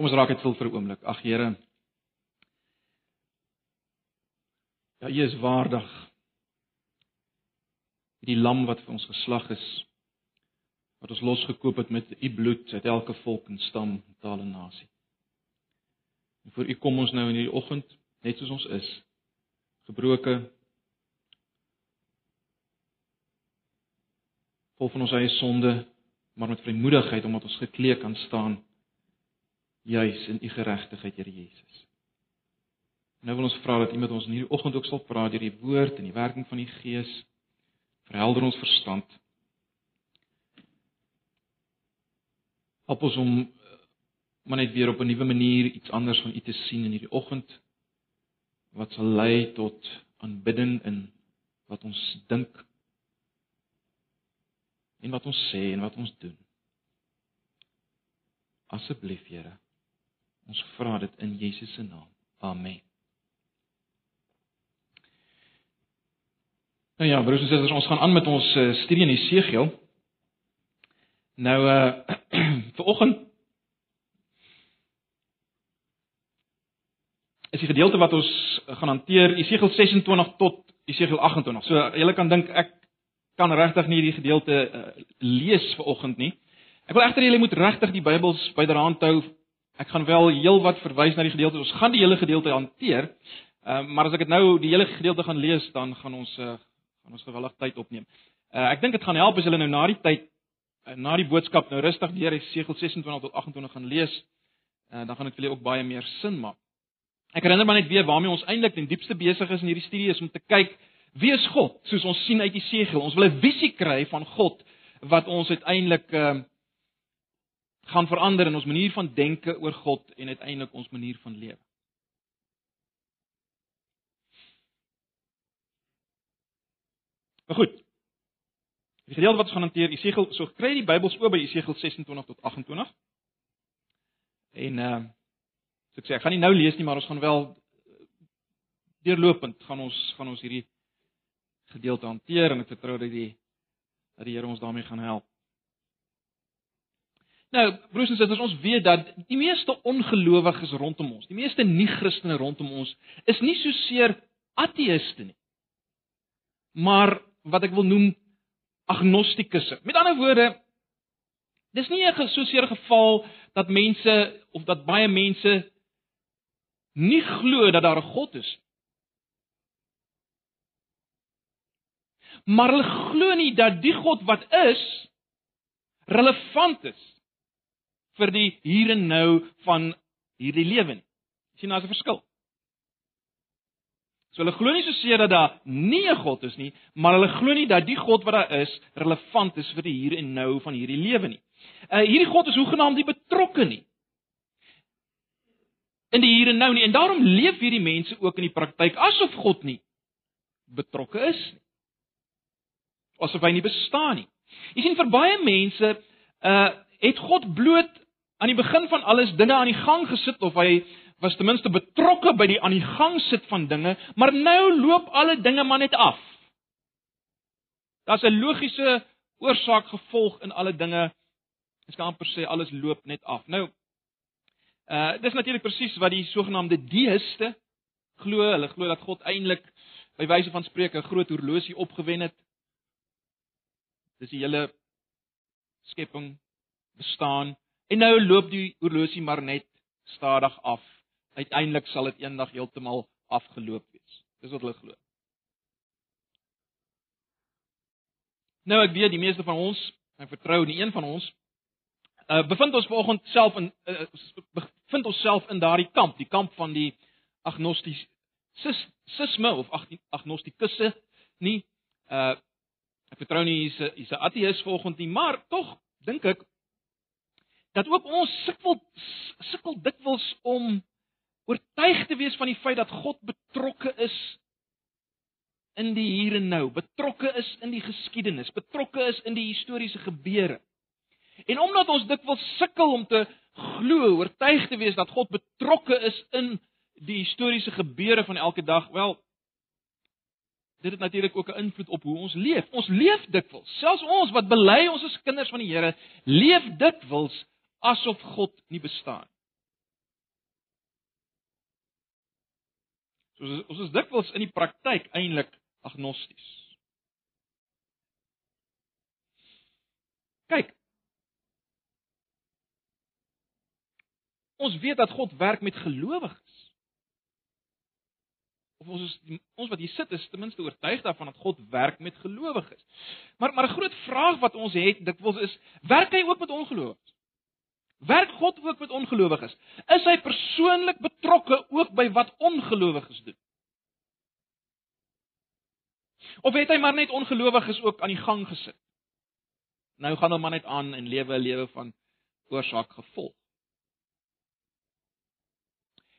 Kom ons raak dit vir 'n oomblik. Ag Here. Ja, U is waardig. Die lam wat vir ons geslag is, wat ons losgekoop het met U bloed uit elke volk en stam, taal en nasie. En vir U kom ons nou in hierdie oggend net soos ons is, gebroke, vol van ons eie sonde, maar met vrymoedigheid omdat ons geklee kan staan juis in u geregtigheid, Here Jesus. Nou wil ons vra dat U met ons in hierdie oggend ook sal praat deur die woord en die werking van die Gees. Verhelder ons verstand. Help ons om maar net weer op 'n nuwe manier iets anders van U te sien in hierdie oggend wat sal lei tot aanbidding in wat ons dink en wat ons sê en wat ons doen. Asseblief, Here. Ons vra dit in Jesus se naam. Amen. Nou ja, broers en susters, ons gaan aan met ons uh, studie in Jesegiel. Nou uh vir oggend is die gedeelte wat ons gaan hanteer Jesegiel 26 tot Jesegiel 28. So julle kan dink ek kan regtig nie hierdie gedeelte uh, lees vir oggend nie. Ek wil egter julle moet regtig die Bybels byderhand hou Ek gaan wel heelwat verwys na die gedeelte. Ons gaan die hele gedeelte hanteer. Ehm uh, maar as ek dit nou die hele gedeelte gaan lees, dan gaan ons uh, gaan ons gewillig tyd opneem. Uh, ek dink dit gaan help as julle nou na die tyd uh, na die boodskap nou rustig deur Jesegiel 26 tot 28 gaan lees. Uh, dan gaan dit vir julle ook baie meer sin maak. Ek herinner maar net weer waarmee ons eintlik ten diepste besig is in hierdie studie is om te kyk wie is God? Soos ons sien uit Jesegiel. Ons wil 'n visie kry van God wat ons uiteindelik ehm uh, gaan verander in ons manier van denke oor God en uiteindelik ons manier van lewe. Maar goed. Die gedeelte wat ons gaan hanteer, Jesegiel, so kry die Bybel oop by Jesegiel 26 tot 28. En uh so ek sê ek gaan nie nou lees nie, maar ons gaan wel deurlopend gaan ons gaan ons hierdie gedeelte hanteer en ek vertrou dat die dat die Here ons daarmee gaan help. Nou, broers en susters, ons weet dat die meeste ongelowiges rondom ons, die meeste nie-Christene rondom ons, is nie so seer ateïste nie. Maar wat ek wil noem agnostikusse. Met ander woorde, dis nie 'n so seer geval dat mense of dat baie mense nie glo dat daar 'n God is nie. Maar hulle glo nie dat die God wat is relevant is vir die hier en nou van hierdie lewe nie. sien daar's 'n verskil. So hulle glo nie so seer dat daar nie 'n God is nie, maar hulle glo nie dat die God wat daar is relevant is vir die hier en nou van hierdie lewe nie. Uh hierdie God is hoegenaamd nie betrokke nie in die hier en nou nie en daarom leef hierdie mense ook in die praktyk asof God nie betrokke is nie. Asof hy nie bestaan nie. Jy sien vir baie mense uh het God bloot aan die begin van alles dinge aan die gang gesit of hy was ten minste betrokke by die aan die gang sit van dinge, maar nou loop alle dinge maar net af. Daar's 'n logiese oorsaak gevolg in alle dinge. Ek kan amper sê alles loop net af. Nou uh dis natuurlik presies wat die sogenaamde deiste glo. Hulle glo dat God eintlik by wyse van spreuke 'n groot horlosie opgewen het. Dis die hele skepping bestaan En nou loop die horlosie maar net stadig af. Uiteindelik sal dit eendag heeltemal afgeloop wees. Dis wat hulle glo. Nou ek weet die meeste van ons, ek vertrou nie een van ons, uh bevind ons vanoggend self in uh, bevind ons self in daardie kamp, die kamp van die agnostisisme of agnostikusse nie. Uh ek vertrou nie hier's 'n hier's 'n ateïs vanoggend nie, maar tog dink ek dat ook ons sukkel sukkel dikwels om oortuig te wees van die feit dat God betrokke is in die hier en nou, betrokke is in die geskiedenis, betrokke is in die historiese gebeure. En omdat ons dikwels sukkel om te glo, oortuig te wees dat God betrokke is in die historiese gebeure van elke dag, wel dit het natuurlik ook 'n invloed op hoe ons leef. Ons leef dikwels, selfs ons wat bely ons is kinders van die Here, leef dikwels asof God nie bestaan nie. So ons is, ons is dikwels in die praktyk eintlik agnosties. Kyk. Ons weet dat God werk met gelowiges. Of ons is ons wat hier sit is ten minste oortuig daarvan dat God werk met gelowiges. Maar maar 'n groot vraag wat ons het dikwels is, werk hy ook met ongelowiges? Werk God ook met ongelowiges? Is hy persoonlik betrokke ook by wat ongelowiges doen? Of het hy maar net ongelowiges ook aan die gang gesit? Nou gaan hulle maar net aan en lewe 'n lewe van oorsaak gevolg.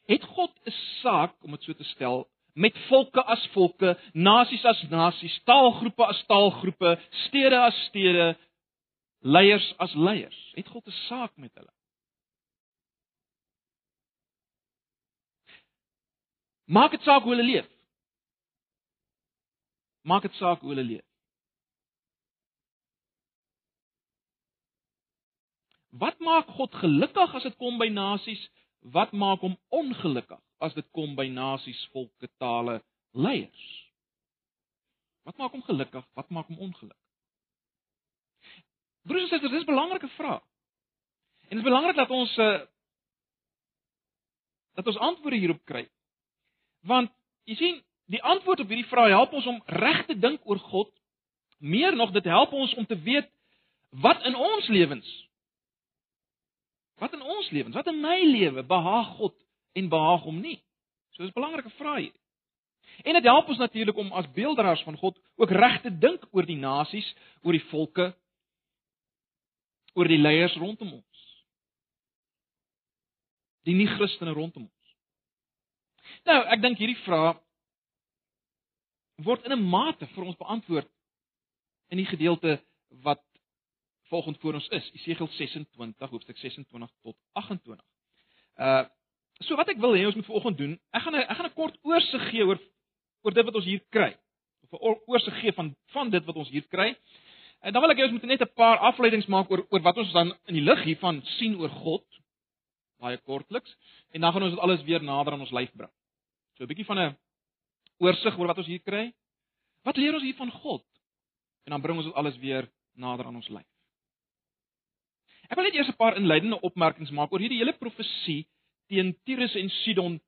Het God 'n saak om dit so te stel met volke as volke, nasies as nasies, taalgroepe as taalgroepe, stede as stede, leiers as leiers? Het God 'n saak met hulle? Maak dit saak hoe hulle leef. Maak dit saak hoe hulle leef. Wat maak God gelukkig as dit kom by nasies? Wat maak hom ongelukkig as dit kom by nasies, volke, tale, leiers? Wat maak hom gelukkig? Wat maak hom ongelukkig? Broers en susters, dis 'n belangrike vraag. En dit is belangrik dat ons uh dat ons antwoorde hierop kry. Want jy sien, die antwoord op hierdie vraag help ons om reg te dink oor God. Meer nog, dit help ons om te weet wat in ons lewens Wat in ons lewens, wat in my lewe behaag God en behaag hom nie? So dis 'n belangrike vraag. En dit help ons natuurlik om as beelddraers van God ook reg te dink oor die nasies, oor die volke, oor die leiers rondom ons. Die nie-Christene rondom ons. Nou, ek dink hierdie vraag word in 'n mate vir ons beantwoord in die gedeelte wat volgend voor ons is, Esegiel 26 hoofstuk 26 tot 28. Uh so wat ek wil hê ons moet vanoggend doen, ek gaan ek gaan 'n kort oorsig gee oor oor dit wat ons hier kry. Of 'n oorsig gee van van dit wat ons hier kry. En dan wil ek hê ons moet net 'n paar afleidings maak oor oor wat ons dan in die lig hiervan sien oor God. Baie kortliks en dan gaan ons dit alles weer nader aan ons lyf bring. So 'n bietjie van 'n oorsig oor wat ons hier kry. Wat leer ons hier van God? En dan bring ons dit alles weer nader aan ons lyf. Ek wil net eers 'n paar inleidende opmerkings maak oor hierdie hele profesie teen Tyrus en Sidon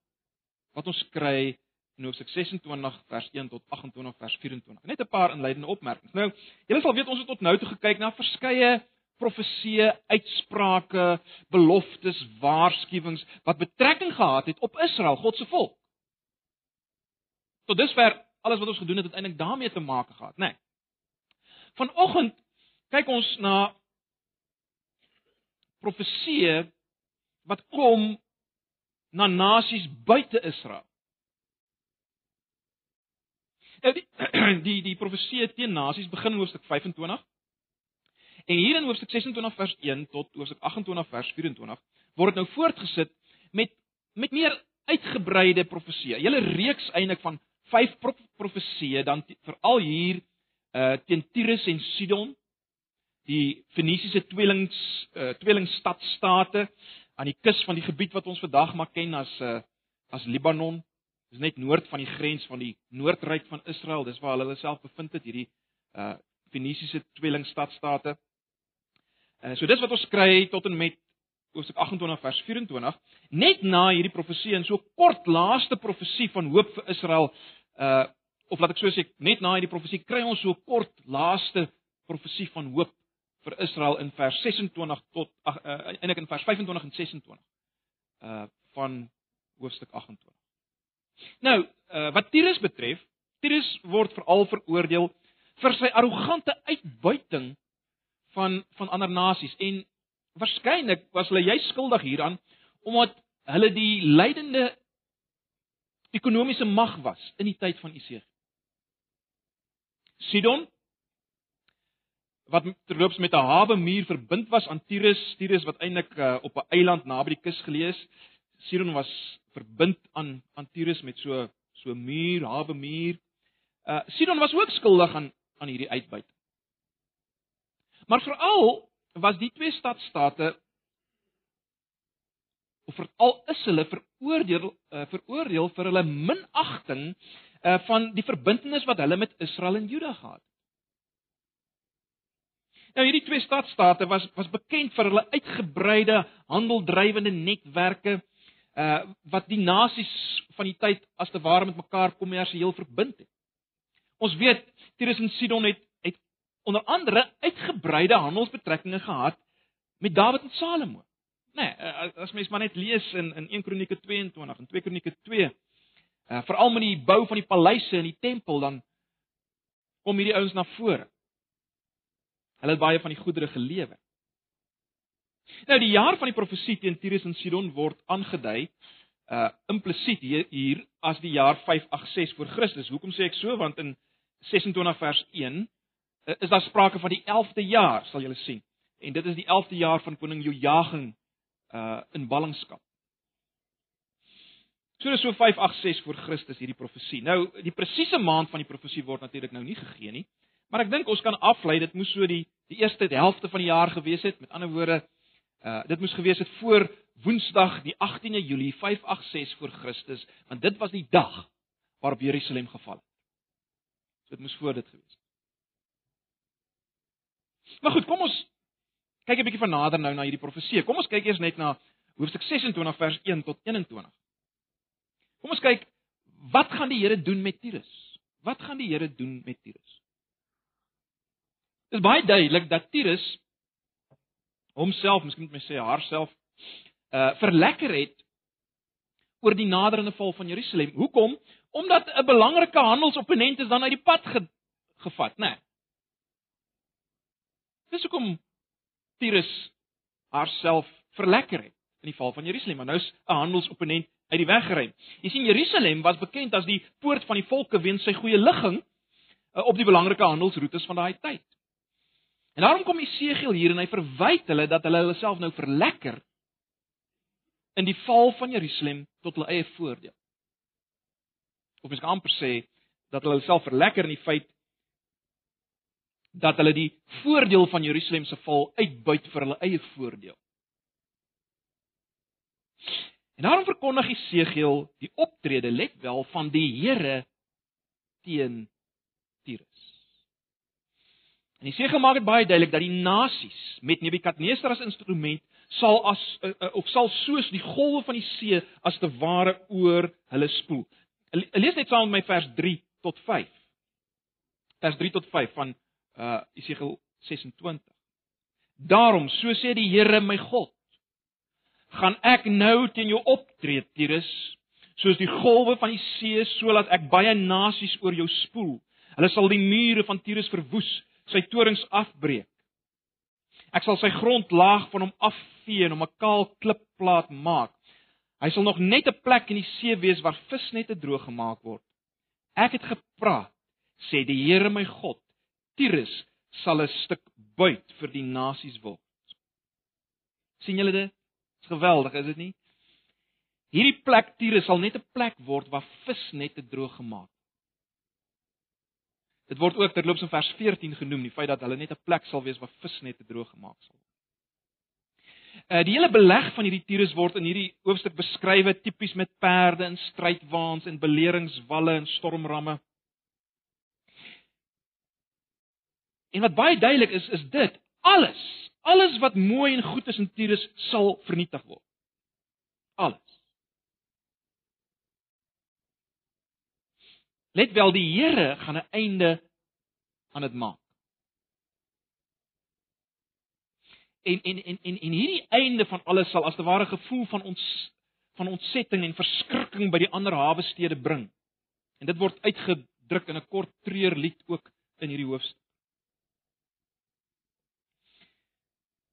wat ons kry in Hoofstuk 26 vers 1 tot 28 vers 24. Net 'n paar inleidende opmerkings. Nou, julle sal weet ons het tot nou toe gekyk na verskeie profesieë, uitsprake, beloftes, waarskuwings wat betrekking gehad het op Israel, God se volk. Tot dusver alles wat ons gedoen het het eintlik daarmee te maak gehad, né? Nee. Vanoggend kyk ons na profeseë wat kom na nasies buite Israel. Die die die profeseë teen nasies begin in hoofstuk 25. En hier in hoofstuk 26 vers 1 tot hoofstuk 28 vers 24 word dit nou voortgesit met met meer uitgebreide profeseë. 'n Hele reeks eintlik van 5 profeseë dan veral hier uh teen Tyrus en Sidon die Fenisiese tweelings uh, tweelingstadstate aan die kus van die gebied wat ons vandag maar ken as uh, as Libanon. Dis net noord van die grens van die noordryk van Israel. Dis waar hulle hulle self bevind het hierdie uh Fenisiese tweelingstadstate. Uh so dis wat ons kry tot en met Hoofstuk 28 vers 24. Net na hierdie profesie en so kort laaste profesie van hoop vir Israel uh of laat ek so sê net na hierdie profesie kry ons so kort laaste profesie van hoop vir Israel in vers 26 tot ag uh, eintlik in vers 25 en 26 uh van hoofstuk 28. Nou, uh wat Tyrus betref, Tyrus word veral veroordeel vir sy arrogante uitbuiting van van ander nasies en waarskynlik was hulle juist skuldig hieraan omdat hulle die leidende ekonomiese mag was in die tyd van Isegiel. Sidon wat terloops met 'n hawe muur verbind was aan Tyrus, Tyrus wat eintlik uh, op 'n eiland naby die kus geleë is. Sidon was verbind aan aan Tyrus met so so muur, hawe muur. Uh Sidon was ook skuldig aan aan hierdie uitbuiting. Maar veral was die twee stadsstate of veral is hulle veroordeel uh, veroordeel vir hulle minagting uh, van die verbintenis wat hulle met Israel en Juda gehad het. Nou hierdie twee stadsstate was was bekend vir hulle uitgebreide handeldrywende netwerke uh wat die nasies van die tyd as te ware met mekaar kommersieel verbind het. Ons weet Tyrus en Sidon het het onder andere uitgebreide handelsbetrekkinge gehad met Dawid en Salomo. Nee, as mens maar net lees in in 1 Kronieke 22 en 2 Kronieke 2, uh veral met die bou van die paleise en die tempel dan kom hierdie ouens na vore. Hulle het baie van die goedere gelewe. Nou die jaar van die profesie teen Tyrus en Sidon word aangedui uh implisiet hier, hier as die jaar 586 voor Christus. Hoekom sê ek so? Want in 26 vers 1 uh, is daar sprake van die 11de jaar, sal julle sien. En dit is die 11de jaar van koning Jojagin uh in ballingskap. So dis so 586 voor Christus hierdie profesie. Nou die presiese maand van die profesie word natuurlik nou nie gegee nie. Maar ek dink ons kan aflei dit moes so die die eerste helfte van die jaar gewees het. Met ander woorde, uh dit moes gewees het voor Woensdag die 18de Julie 586 voor Christus, want dit was die dag waarop Jerusalem geval het. So dit moes voor dit gewees het. Maar goed, kom ons kyk 'n bietjie van nader nou na hierdie profesie. Kom ons kyk eers net na hoofstuk 26 vers 1 tot 21. Kom ons kyk wat gaan die Here doen met Tyrus? Wat gaan die Here doen met Tyrus? Dit is baie duidelik dat Tyrus homself, miskien moet my sê haarself, uh verlekker het oor die naderende val van Jerusalem. Hoekom? Omdat 'n belangrike handelsopponent is dan uit die pad ge, gevat, né? Nee. Dis hoekom Tyrus haarself verlekker het in die val van Jerusalem. Maar nou is 'n handelsopponent uit die weg gery. Jy sien Jerusalem was bekend as die poort van die volke weens sy goeie ligging uh, op die belangrike handelsroetes van daai tyd. En daarom kom Esegiel hier en hy verwyd hulle dat hulle hulle self nou verlekker in die val van Jerusalem tot hulle eie voordeel. Of mens kan amper sê dat hulle self verlekker in die feit dat hulle die voordeel van Jerusalem se val uitbuit vir hulle eie voordeel. En daarom verkondig Esegiel die optrede let wel van die Here teen En die Segel maak dit baie duidelik dat die nasies met Nebukadnesar as instrument sal as uh, uh, of sal soos die golwe van die see as te ware oor hulle spoel. Lees net saam met my vers 3 tot 5. Vers 3 tot 5 van uh Esegiel 26. Daarom, so sê die Here my God, gaan ek nou teen jou optree, Tyrus, soos die golwe van die see, sodat ek baie nasies oor jou spoel. Hulle sal die mure van Tyrus verwoes sy torings afbreek. Ek sal sy grond laag van hom afvee en hom 'n kaal klipplaat maak. Hy sal nog net 'n plek in die see wees waar visnette droog gemaak word. Ek het gepraat, sê die Here my God. Tyrus sal 'n stuk buit vir die nasies word. sien julle dit? Dis geweldig, is dit nie? Hierdie plek Tyrus sal net 'n plek word waar visnette droog gemaak Dit word ook terloops in vers 14 genoem, die feit dat hulle net 'n plek sal wees waar visnette droog gemaak sal word. Uh die hele beleg van hierdie Tyrus word in hierdie hoofstuk beskrywe tipies met perde en strydwaans en beleringswalle en stormramme. En wat baie duidelik is, is dit alles, alles wat mooi en goed is in Tyrus sal vernietig word. Alles. Let wel, die Here gaan 'n einde aan dit maak. En en en en en hierdie einde van alles sal as te ware gevoel van ons van ontsetting en verskrikking by die ander hawe stede bring. En dit word uitgedruk in 'n kort treurlied ook in hierdie hoofstuk.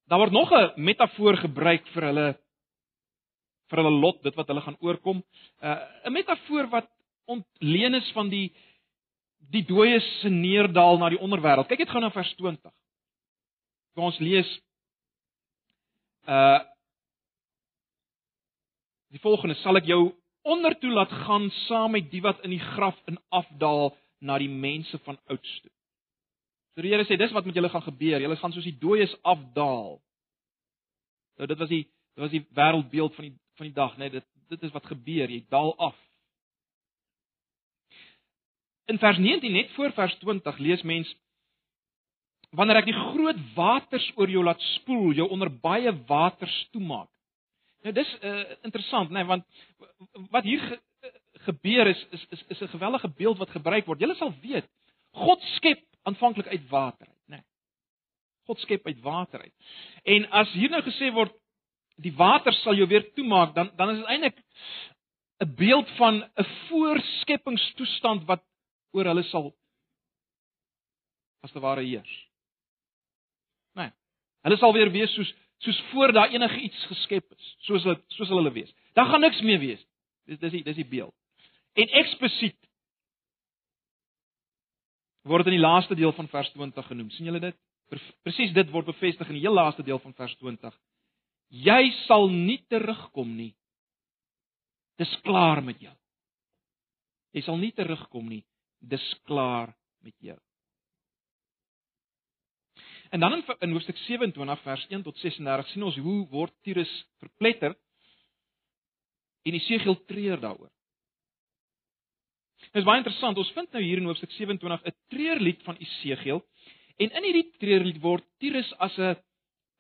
Daar word nog 'n metafoor gebruik vir hulle vir hulle lot, dit wat hulle gaan oorkom. Uh, 'n Metafoor wat ontleen is van die die dooies se neerdal na die onderwêreld. Kyk net gou na vers 20. Waar ons lees uh die volgende sal ek jou ondertoe laat gaan saam met die wat in die graf in afdaal na die mense van oudste. So die Here sê dis wat met julle gaan gebeur. Julle gaan soos die dooies afdaal. Nou dit was die dit was die wêreldbeeld van die van die dag, né? Nee, dit dit is wat gebeur, jy daal af. In vers 19 net voor vers 20 lees mens wanneer ek die groot waters oor jou laat spoel, jou onder baie waters toemaak. Nou dis uh, interessant, né, nee, want wat hier ge, gebeur is is is is 'n gewellige beeld wat gebruik word. Julle sal weet, God skep aanvanklik uit water uit? Nee. God skep uit water uit. En as hier nou gesê word die water sal jou weer toemaak, dan dan is dit eintlik 'n beeld van 'n voorskepingstoestand wat oor hulle sal as te ware heers. Nee. Hulle sal weer wees soos soos voor daar enige iets geskep is, soos hulle soos hulle wees. Daar gaan niks meer wees. Dis dis die dis die beeld. En eksplisiet word in die laaste deel van vers 20 genoem. sien julle dit? Presies dit word bevestig in die heel laaste deel van vers 20. Jy sal nie terugkom nie. Dis klaar met jou. Jy sal nie terugkom nie. Dis klaar met jou. En dan in, in hoofstuk 27 vers 1 tot 36 sien ons hoe word Tyrus verpletter en Esegiel treur daaroor. Dit is baie interessant. Ons vind nou hier in hoofstuk 27 'n treurlied van Esegiel en in hierdie treurlied word Tyrus as 'n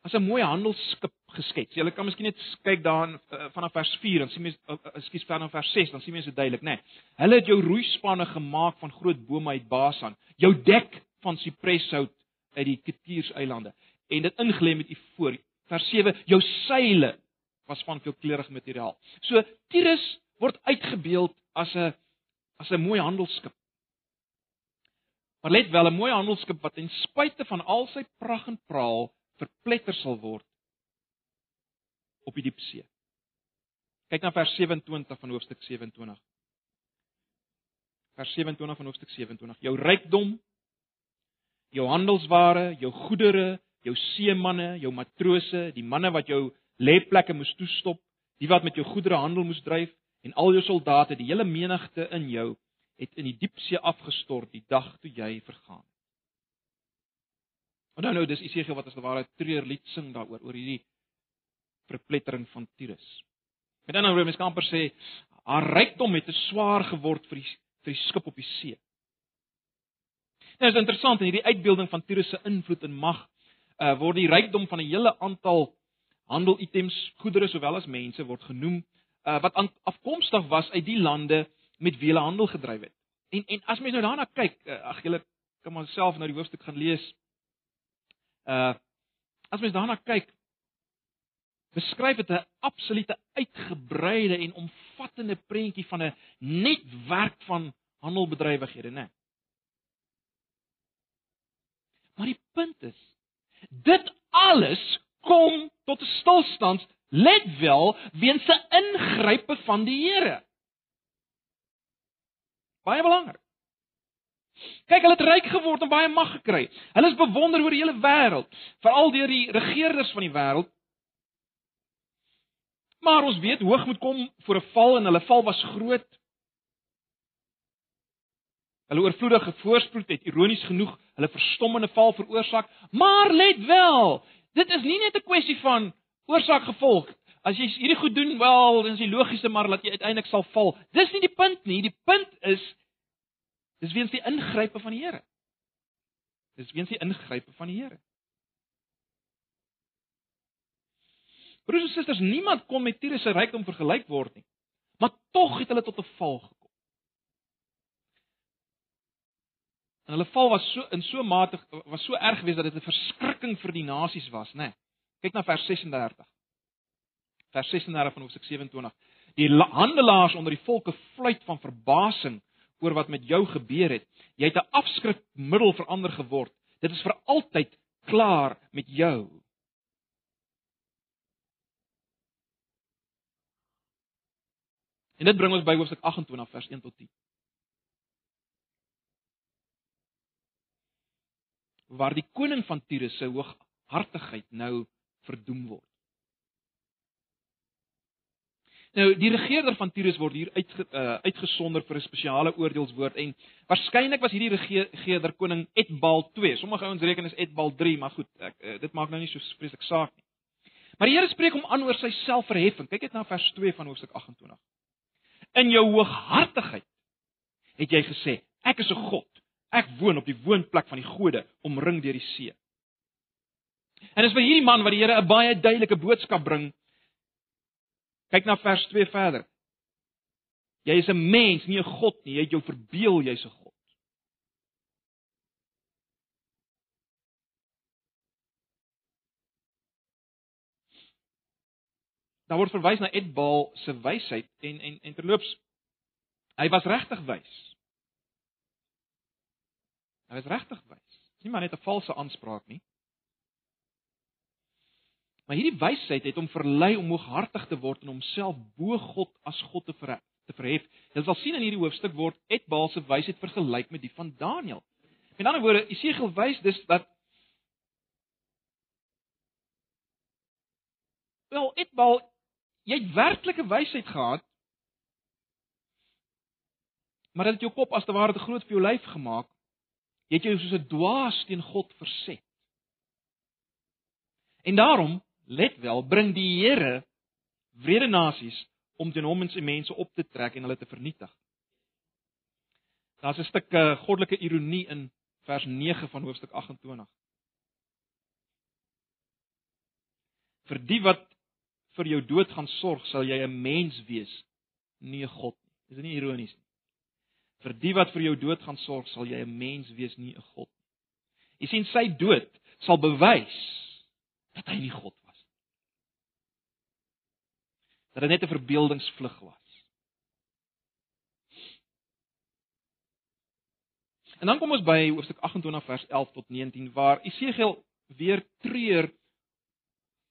as 'n mooi handelsskip geskets. Jy kan miskien net kyk daarin uh, vanaf vers 4 dan sien mens uh, ekskuus vanaf vers 6 dan sien mens dit duidelik, né? Nee, hulle het jou roeispanne gemaak van groot bome uit Basan, jou dek van sipreshout uit die Ketiereilande en dit ingelê met ivoor. Vers 7, jou seile was van veelkleurige materiaal. So Tyrus word uitgebeeld as 'n as 'n mooi handelsskip. Maar let wel, 'n mooi handelsskip wat ten spyte van al sy pragt en praal verpletter sal word op die diep see. Kyk na vers 27 van hoofstuk 27. Vers 27 van hoofstuk 27. Jou rykdom, jou handelsware, jou goedere, jou seemanne, jou matrose, die manne wat jou lêplekke moes toestop, die wat met jou goedere handel moes dryf en al jou soldate, die hele menigte in jou het in die diepsee afgestort die dag toe jy vergaan. En nou dis Isegiel wat as te ware 'n treurlied sing daaroor oor hierdie verplettering van Tyrus. Met ander woorde, mens kan amper sê haar rykdom het te swaar geword vir die vir die skip op die see. Nou is interessant in hierdie uitbeelding van Tyrus se invloed en mag uh, word die rykdom van 'n hele aantal handelitems, goedere sowel as mense word genoem uh, wat afkomstig was uit die lande met wie hulle handel gedryf het. En en as mens nou daarna kyk, uh, ag julle kan maar self nou die hoofstuk gaan lees. Uh as mens daarna kyk, beskryf dit 'n absolute uitgebreide en omvattende prentjie van 'n netwerk van handelbedrywighede, né? Maar die punt is, dit alles kom tot 'n stilstand let wel weens 'n ingrype van die Here. Baie belangrik. Kyk, hulle het ryk geword en baie mag gekry. Hulle is bewonder oor die hele wêreld, veral deur die regerders van die wêreld. Maar ons weet hoogmoed kom voor 'n val en hulle val was groot. Hulle oorvloedige voorspoed het ironies genoeg hulle verstommende val veroorsaak. Maar let wel, dit is nie net 'n kwessie van oorsaak gevolg. As jy hierdie goed doen, wel, dan is die logiese maar dat jy uiteindelik sal val. Dis nie die punt nie. Die punt is dis weens die ingrype van die Here. Dis weens die ingrype van die Here. Broers en susters, niemand kon met Tyrus se rykdom vergelyk word nie. Maar tog het hulle tot 'n val gekom. En hulle val was so in so mate was so erg geweest dat dit 'n verskrikking vir die nasies was, né? Nee. Kyk na vers 36. Vers 36 van Hoofstuk 27. Die handelaars onder die volke fluit van verbasing oor wat met jou gebeur het. Jy het 'n afskrikmiddel verander geword. Dit is vir altyd klaar met jou. En dit bring ons by Hoofstuk 28 vers 1 tot 10. Waar die koning van Tyrus se hooghartigheid nou verdoem word. Nou die regerder van Tyrus word hier uit uh, uitgesonder vir 'n spesiale oordeelswoord en waarskynlik was hierdie regerder koning Etbal 2. Sommige ouens reken is Etbal 3, maar goed, ek, uh, dit maak nou nie so spesifiek saak nie. Maar die Here spreek hom aan oor sy selfverheffing. Kyk net na vers 2 van hoofstuk 28. In jou hooghartigheid het jy gesê, ek is 'n God. Ek woon op die woonplek van die gode, omring deur die see. En dis vir hierdie man wat die Here 'n baie duidelike boodskap bring. Kyk na vers 2 verder. Jy is 'n mens, nie 'n God nie. Jy het jou verbeel jy's 'n God. Daar word verwys na Edbal se wysheid en en en terloops hy was regtig wys. Hy was regtig wys. Dis nie maar net 'n valse aanspraak nie. Maar hierdie wysheid het hom verlei om hooghartig te word en homself bo God as God te verhef. Te verhef. Jy sal sien in hierdie hoofstuk word Edbal se wysheid vergelyk met die van Daniël. Met ander woorde, Jesegiel wys dus dat Wel, Edbal jy het werklike wysheid gehad. Maar dit het jou kop as te ware te groot vir jou lyf gemaak. Jy het jou soos 'n dwaas teen God verset. En daarom, let wel, bring die Here wrede nasies om teen hom en sy mense op te trek en hulle te vernietig. Daar's 'n stuk uh, goddelike ironie in vers 9 van hoofstuk 28. Vir die wat vir jou dood gaan sorg, sal jy 'n mens wees, nie 'n God nie. Is dit nie ironies nie? Vir die wat vir jou dood gaan sorg, sal jy 'n mens wees, nie 'n God nie. Jy sien sy dood sal bewys dat hy nie God. Dat dit net 'n verbeeldingsvlug was. En dan kom ons by hoofstuk 28 vers 11 tot 19 waar Esegiel weer treur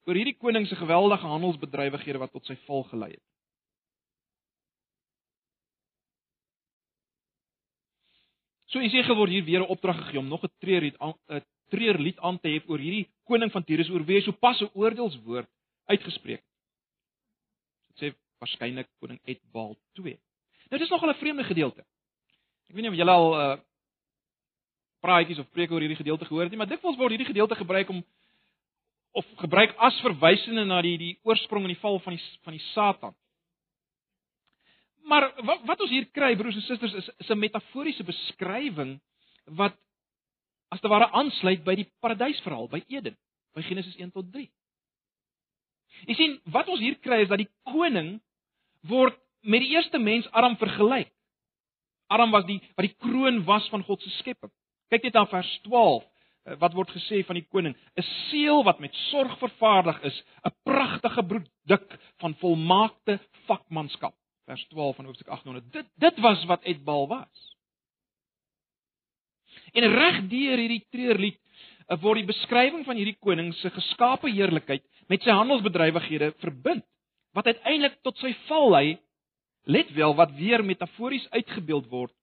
oor hierdie koning se geweldige handelsbedrywighede wat tot sy val gelei het. So Jesegiel word hier weer 'n opdrag gegee om nog 'n treurlied 'n treurlied aan te hef oor hierdie koning van Tyrus oor wie hy so pas 'n oordeelswoord uitgespreek. Sê waarskynlik koning Etbaal 2. Nou dis nogal 'n vreemde gedeelte. Ek weet nie of julle al uh praatjies of preke oor hierdie gedeelte gehoor het nie, maar dikwels word hierdie gedeelte gebruik om of gebruik as verwysende na die die oorsprong en die val van die van die Satan. Maar wat wat ons hier kry broers en susters is is 'n metaforiese beskrywing wat as te ware aansluit by die paradysverhaal by Eden, by Genesis 1 tot 3. Jy sien, wat ons hier kry is dat die koning word met die eerste mens Adam vergelyk. Adam was die wat die kroon was van God se skepping. Kyk net na vers Eh, wat word gesê van die koning? 'n Seël wat met sorg vervaardig is, 'n pragtige produk van volmaakte vakmanskap. Vers 12 van Hoofstuk 800. Dit dit was wat Edbal was. En reg deur hierdie treurlied eh, word die beskrywing van hierdie koning se geskape heerlikheid met sy handelsbedrywighede verbind, wat uiteindelik tot sy val lei. Let wel wat weer metafories uitgebeeld word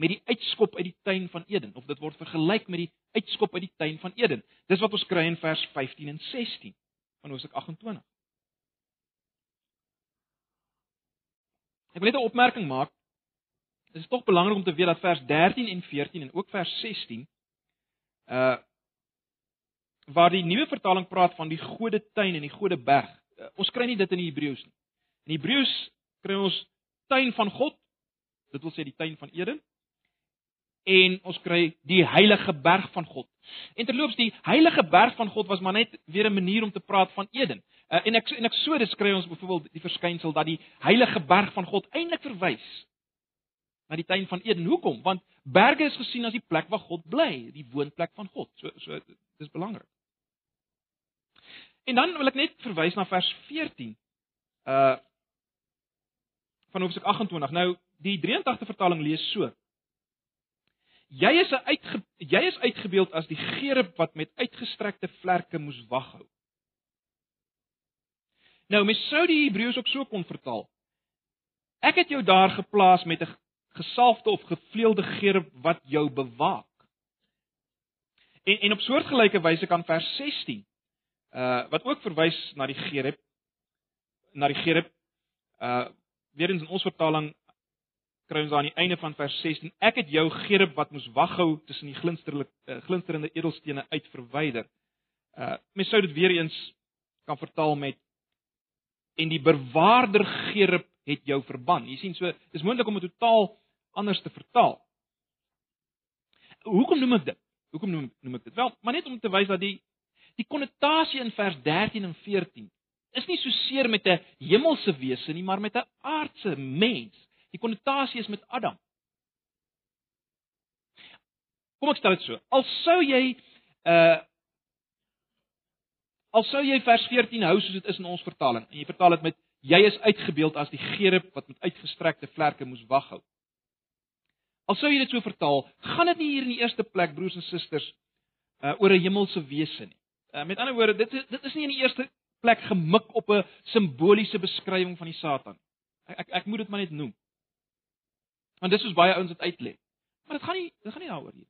met die uitskop uit die tuin van Eden of dit word vergelyk met die uitskop uit die tuin van Eden. Dis wat ons kry in vers 15 en 16 van Hosea 28. Ek wil net 'n opmerking maak. Dit is tog belangrik om te weet dat vers 13 en 14 en ook vers 16 uh waar die nuwe vertaling praat van die gode tuin en die gode berg. Uh, ons kry nie dit in die Hebreëus nie. In Hebreëus kry ons tuin van God. Dit wil sê die tuin van Eden en ons kry die heilige berg van God. En terloops die heilige berg van God was maar net weer 'n manier om te praat van Eden. En en ek so dit skry ons byvoorbeeld die verskynsel dat die heilige berg van God eintlik verwys na die tuin van Eden. Hoekom? Want berge is gesien as die plek waar God bly, die woonplek van God. So so dis belangrik. En dan wil ek net verwys na vers 14. Uh van Hoofstuk 28. Nou die 83 vertaling lees so: Jy is 'n uitge jy is uitgebeeld as die gerub wat met uitgestrekte vlerke moes waghou. Nou, mens sou die Hebreëus ook so kon vertaal. Ek het jou daar geplaas met 'n gesalfde of gevleelde gerub wat jou bewaak. En en op soortgelyke wyse kan vers 16 uh wat ook verwys na die gerub na die gerub uh weer eens in ons vertaling kry ons aan die einde van vers 16 ek het jou gerub wat moes waghou tussen die glinsterende uh, glinsterende edelstene uit verwyder. Uh mens sou dit weer eens kan vertaal met en die bewaarder gerib het jou verban. Jy sien so, dis moontlik om dit totaal anders te vertaal. Hoekom noem ek dit? Hoekom noem noem ek dit? Wel, maar net om te wys dat die die konnotasie in vers 13 en 14 is nie so seer met 'n hemelse wese nie, maar met 'n aardse mens. Die konnotasie is met Adam. Kom ek stel dit so. Al sou jy uh al sou jy vers 14 hou soos dit is in ons vertaling en jy vertaal dit met jy is uitgebeeld as die gerub wat met uitgestrekte vlerke moes waghou. Al sou jy dit so vertaal, gaan dit nie hier in die eerste plek broers en susters uh oor 'n hemelse wese nie. Uh, met ander woorde, dit is dit is nie in die eerste plek gemik op 'n simboliese beskrywing van die Satan. Ek ek, ek moet dit maar net noem. Want dis soos baie ouens dit uitlê. Maar dit gaan nie dit gaan nie daaroor nie.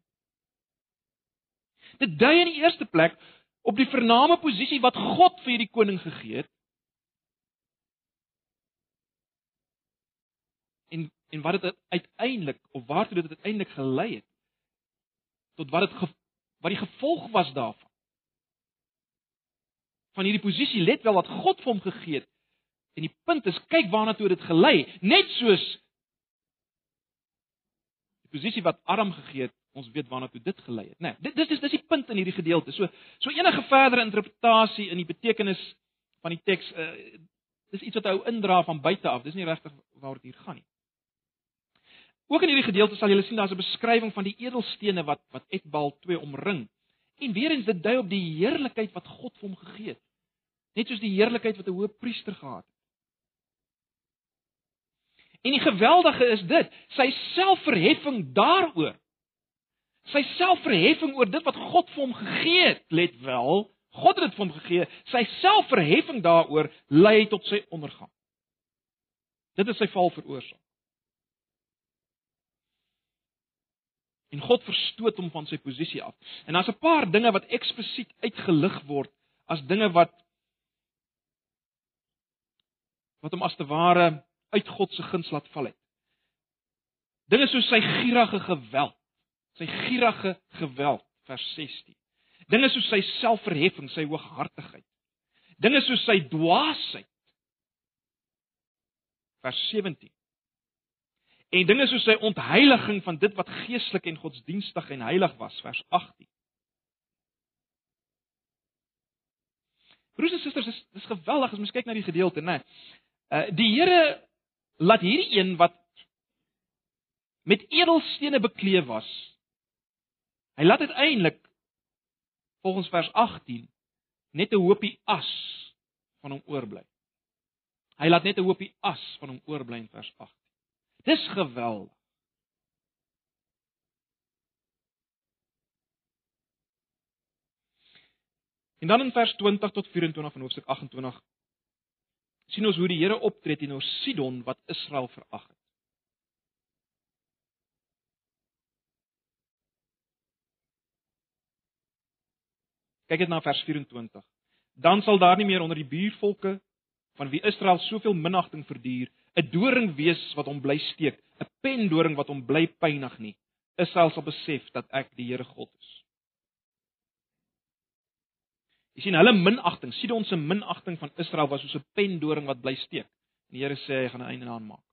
Dit dui in die eerste plek op die vername posisie wat God vir hierdie koning gegee het. En en wat dit uiteindelik of waartoe dit uiteindelik gelei het tot wat dit wat die gevolg was daarvan. Van hierdie posisie let wel wat God vir hom gegee het. En die punt is kyk waarna toe dit gelei, net soos die posisie wat Adam gegee het ons weet waarna toe dit gelei het, né? Nee, dit dis dis die punt in hierdie gedeelte. So so enige verdere interpretasie in die betekenis van die teks uh, dis iets wat hou indra van buite af. Dis nie regtig waaroor dit hier gaan nie. Ook in hierdie gedeelte sal julle sien daar's 'n beskrywing van die edelstene wat wat Etbal 2 omring. En weer eens dit dui op die heerlikheid wat God vir hom gegee het. Net soos die heerlikheid wat 'n hoëpriester gehad het. En die geweldige is dit, sy selfverheffing daaroor sy selfverheffing oor dit wat God vir hom gegee het, let wel, God het dit vir hom gegee, sy selfverheffing daaroor lei tot sy ondergang. Dit is sy val veroorsaak. En God verstoot hom van sy posisie af. En daar's 'n paar dinge wat eksplisiet uitgelig word as dinge wat wat hom as te ware uit God se guns laat val het. Dinge soos sy gierige geweld sy gierige geweld vers 16. Dinge soos sy selfverheffing, sy hooghartigheid. Dinge soos sy dwaasheid vers 17. En dinge soos sy ontheiliging van dit wat geestelik en godsdienstig en heilig was vers 18. Broers en susters, dis dis geweldig as mens kyk na die gedeelte, né? Uh die Here laat hierdie een wat met edelstene bekleed was, Hy laat uiteindelik volgens vers 18 net 'n hoopie as van hom oorbly. Hy laat net 'n hoopie as van hom oorbly in vers 18. Dis geweldig. En dan in vers 20 tot 24 van hoofstuk 28 sien ons hoe die Here optree teenoor Sidon wat Israel verag het. Kyk net na vers 24. Dan sal daar nie meer onder die buurvolke van wie Israel soveel minagting verduur, 'n doring wees wat hom bly steek, 'n pendoring wat hom bly pynig nie. Israel sal besef dat ek die Here God is. Jy sien hulle minagting, Sidon se minagting van Israel was soos 'n pendoring wat bly steek. En die Here sê hy gaan 'n einde daaraan maak.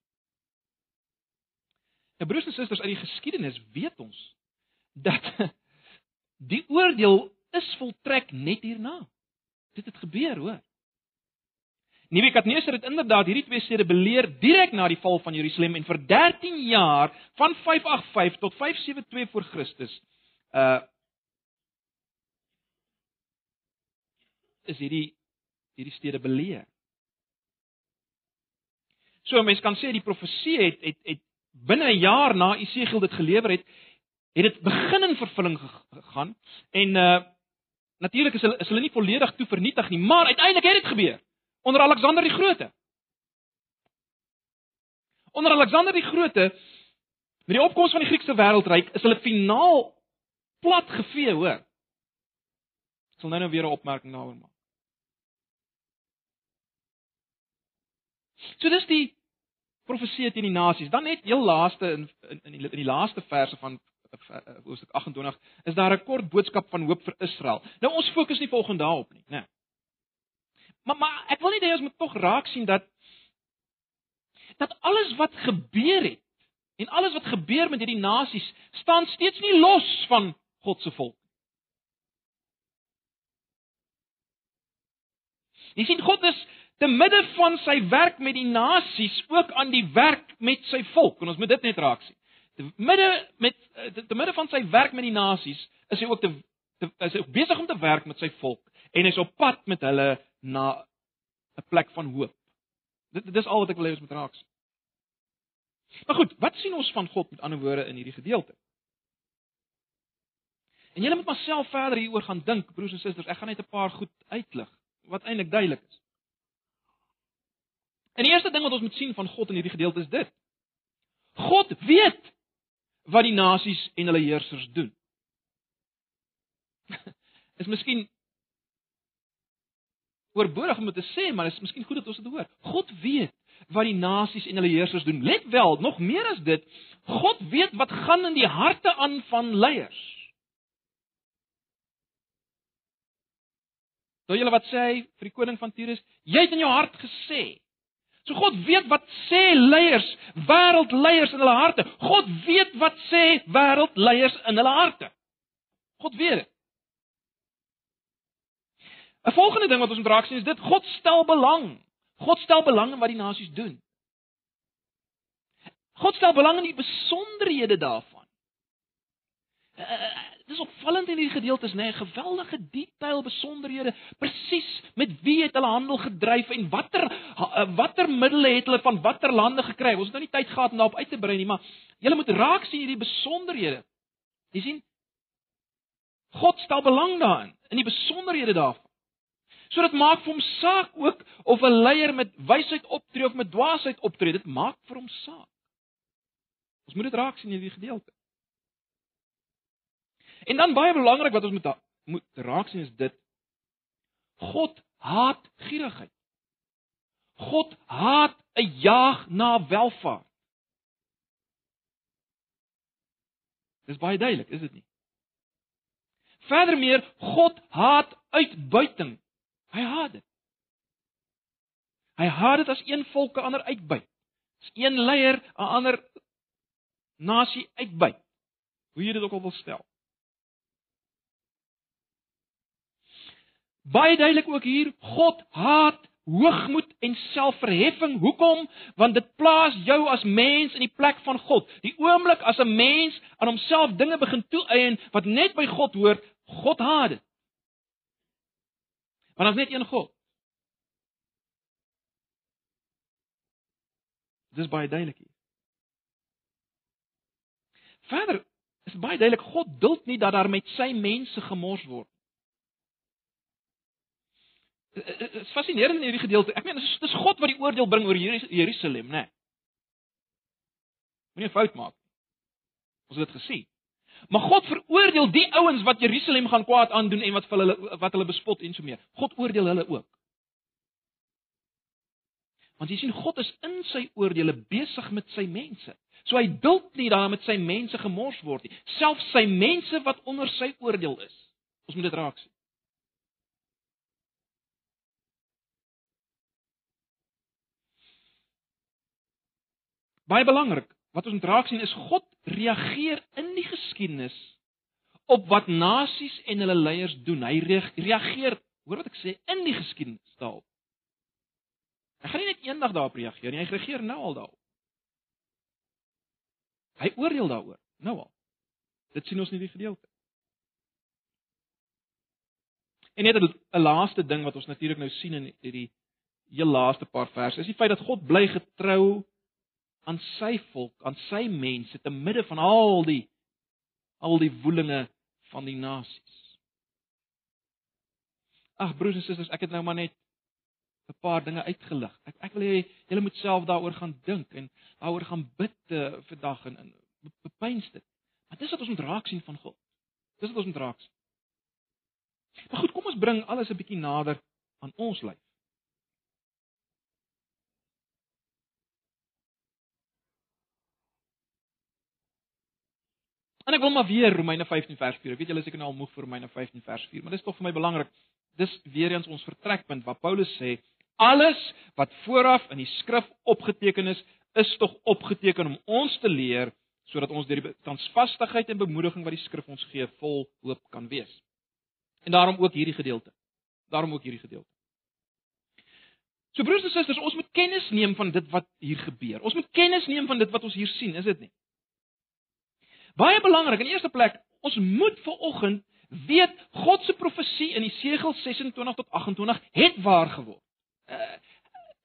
Nou broers en susters, uit die geskiedenis weet ons dat die oordeel is voltrek net hierna. Dit het gebeur, hoor. Nebukadneser het inderdaad hierdie twee stede beleer direk na die val van Jerusalem en vir 13 jaar van 585 tot 572 voor Christus uh is hierdie hierdie stede beleer. So mense kan sê die profesie het het het binne 'n jaar na Esegiel dit gelewer het, het dit begin in vervulling gegaan en uh Natuurlik is hulle is hulle nie volledig toe vernietig nie, maar uiteindelik het dit gebeur onder Alexander die Grote. Onder Alexander die Grote met die opkoms van die Griekse wêreldryk is hulle finaal plat gevee, hoor. Ek sal nou nou weer 'n opmerking daaroor maak. So dis die profesie teen die nasies. Dan net heel laaste in in in die, in die laaste verse van hoofstuk 28 is daar 'n kort boodskap van hoop vir Israel. Nou ons fokus nie volgens daarop nie, né? Maar maar ek wil net hê ons moet tog raak sien dat dat alles wat gebeur het en alles wat gebeur met hierdie nasies staan steeds nie los van God se volk. Jy sien God is te midde van sy werk met die nasies ook aan die werk met sy volk en ons moet dit net raak sien. Te midde met te, te midde van sy werk met die nasies is hy ook te, te is hy besig om te werk met sy volk en hy's op pad met hulle na 'n plek van hoop. Dit dis al wat ek wil hê ons moet raak sien. Maar goed, wat sien ons van God met ander woorde in hierdie gedeelte? En julle moet maar self verder hieroor gaan dink, broers en susters. Ek gaan net 'n paar goed uitlig wat eintlik duidelik is. En die eerste ding wat ons moet sien van God in hierdie gedeelte is dit. God weet wat die nasies en hulle heersers doen. is miskien oorbodig om dit te sê, maar dit is miskien goed dat ons dit hoor. God weet wat die nasies en hulle heersers doen. Let wel, nog meer as dit, God weet wat gaan in die harte aan van leiers. Toe julle wat sê hy vir die koning van Tyrus, jy het in jou hart gesê. So God weet wat sê leiers, wêreldleiers in hulle harte. God weet wat sê wêreldleiers in hulle harte. God weet dit. 'n Volgende ding wat ons moet raak sien is dit God stel belang God stel belang in wat die nasies doen. God stel belang in die besonderhede daarvan. Uh, dit is opvallend in hierdie gedeeltes, nê, nee, geweldige detail besonderhede, presies met wie het hulle handel gedryf en watter watter middele het hulle van watter lande gekry. Ons het nou nie tyd gehad om daarop uit te brei nie, maar jy moet raak sien hierdie besonderhede. Jy sien God stel belang daarin, in die besonderhede daarvan. So dit maak vir hom saak ook of 'n leier met wysheid optree of met dwaasheid optree. Dit maak vir hom saak. Ons moet dit raak sien in hierdie gedeelte. En dan baie belangrik wat ons moet moet raak sien is dit God haat gierigheid. God haat 'n jaag na welvaart. Dis baie duidelik, is dit nie? Verdermeer, God haat uitbuiting. Hy haat dit. Hy haat dit as een volk 'n ander uitbuit. As een leier 'n ander nasie uitbuit. Hoe jy dit ook al wil stel. Baie duidelik ook hier, God haat hoogmoed en selfverheffing. Hoekom? Want dit plaas jou as mens in die plek van God. Die oomblik as 'n mens aan homself dinge begin toeëien wat net by God hoort, God haat dit. Want daar's net een God. Dis baie duidelik hier. Verder is baie duidelik God duld nie dat daar met sy mense gemors word. Dit is fascinerend in hierdie gedeelte. Ek meen dis God wat die oordeel bring oor Jerusalem, né? Nee. Moenie fout maak. Ons het dit gesien. Maar God veroordeel die ouens wat Jerusalem gaan kwaad aandoen en wat hulle wat hulle bespot en so meer. God oordeel hulle ook. Want jy sien God is in sy oordeele besig met sy mense. So hy duld nie daar met sy mense gemors word nie, selfs sy mense wat onder sy oordeel is. Ons moet dit raak sien. Baie belangrik, wat ons moet raak sien is God reageer in die geskiedenis op wat nasies en hulle leiers doen. Hy reageer, hoor wat ek sê, in die geskiedenis daarop. Hy gaan nie net eendag daarop reageer nie, hy reageer nou al daarop. Hy oordeel daaroor, nou al. Dit sien ons in die gedeelte. En net 'n laaste ding wat ons natuurlik nou sien in hierdie heel laaste paar verse, is die feit dat God bly getrou aan sy volk, aan sy mense te midde van al die al die woelinge van die nasies. Ag broers en susters, ek het nou maar net 'n paar dinge uitgelig. Ek ek wil julle moet self daaroor gaan dink en daaroor gaan bid uh, vandag en, en bepeins dit. Maar dis wat ons moet raak sien van God. Dis wat ons moet raak sien. Maar goed, kom ons bring alles 'n bietjie nader aan ons lewe. En ek wil maar weer Romeine 15 vers 4. Ek weet julle is seker nou al moeg vir Romeine 15 vers 4, maar dit is tog vir my belangrik dis weer eens ons vertrekpunt waar Paulus sê alles wat vooraf in die skrif opgeteken is, is tog opgeteken om ons te leer sodat ons deur die standvastigheid en bemoediging wat die skrif ons gee, vol hoop kan wees. En daarom ook hierdie gedeelte. Daarom ook hierdie gedeelte. So broers en susters, ons moet kennis neem van dit wat hier gebeur. Ons moet kennis neem van dit wat ons hier sien, is dit nie? Baie belangrik, in eerste plek, ons moet ver oggend weet God se profesie in Jesegiel 26 tot 28 het waar geword. Uh,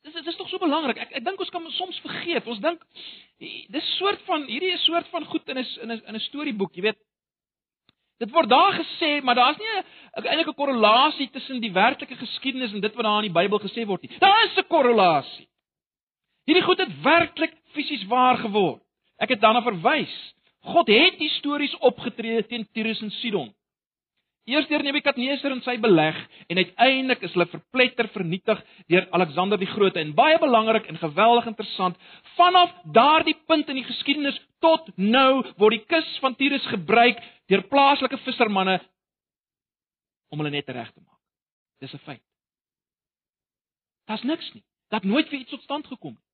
dis dis tog so belangrik. Ek ek dink ons kan soms vergeet. Ons dink dis soort van hierdie is soort van goed in 'n in 'n in 'n storieboek, jy weet. Dit word daar gesê, maar daar's nie 'n eintlike korrelasie tussen die werklike geskiedenis en dit wat daar in die Bybel gesê word nie. Daar is 'n korrelasie. Hierdie goed het werklik fisies waar geword. Ek het daarna verwys. God het histories opgetree teen Tyrus en Sidon. Eers deur Nebukadneser en sy beleg en uiteindelik is hulle verpletter vernietig deur Alexander die Grote en baie belangrik en geweldig interessant vanaf daardie punt in die geskiedenis tot nou word die kus van Tyrus gebruik deur plaaslike vissermanne om hulle net reg te maak. Dis 'n feit. Daar's niks nie. Dat nooit vir iets tot stand gekom nie.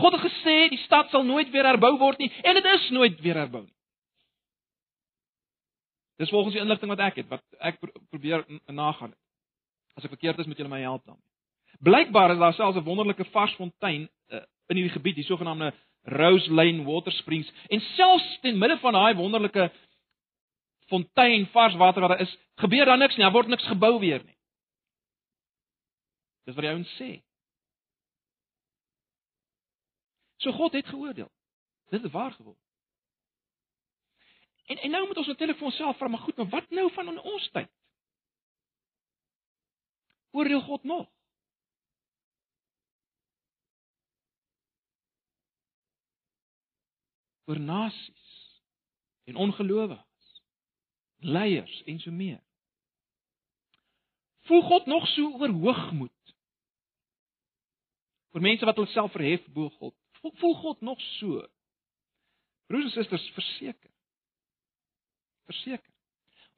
God het gesê die stad sal nooit weer herbou word nie en dit is nooit weer herbou nie. Dis volgens die inligting wat ek het, wat ek probeer nagaan. As ek verkeerd is, moet julle my help dan. Blykbaar is daar selfs 'n wonderlike vars fontein uh, in hierdie gebied, die sogenaamde Rose Lane Water Springs, en selfs ten midde van daai wonderlike fontein vars water wat daar is, gebeur daar niks nie, daar word niks gebou weer nie. Dis wat hy ons sê. So God het geoordeel. Dit is waar geword. En en nou moet ons natuurlik vir onsself vra, maar goed, maar wat nou van ons tyd? Oordeel God nog? oor nasies en ongelowiges, leiers en so meer. Voel God nog so oor hoogmoed? Vir mense wat hulle self verhef bo God. Voel God nog so? Broers en susters, verseker verseker.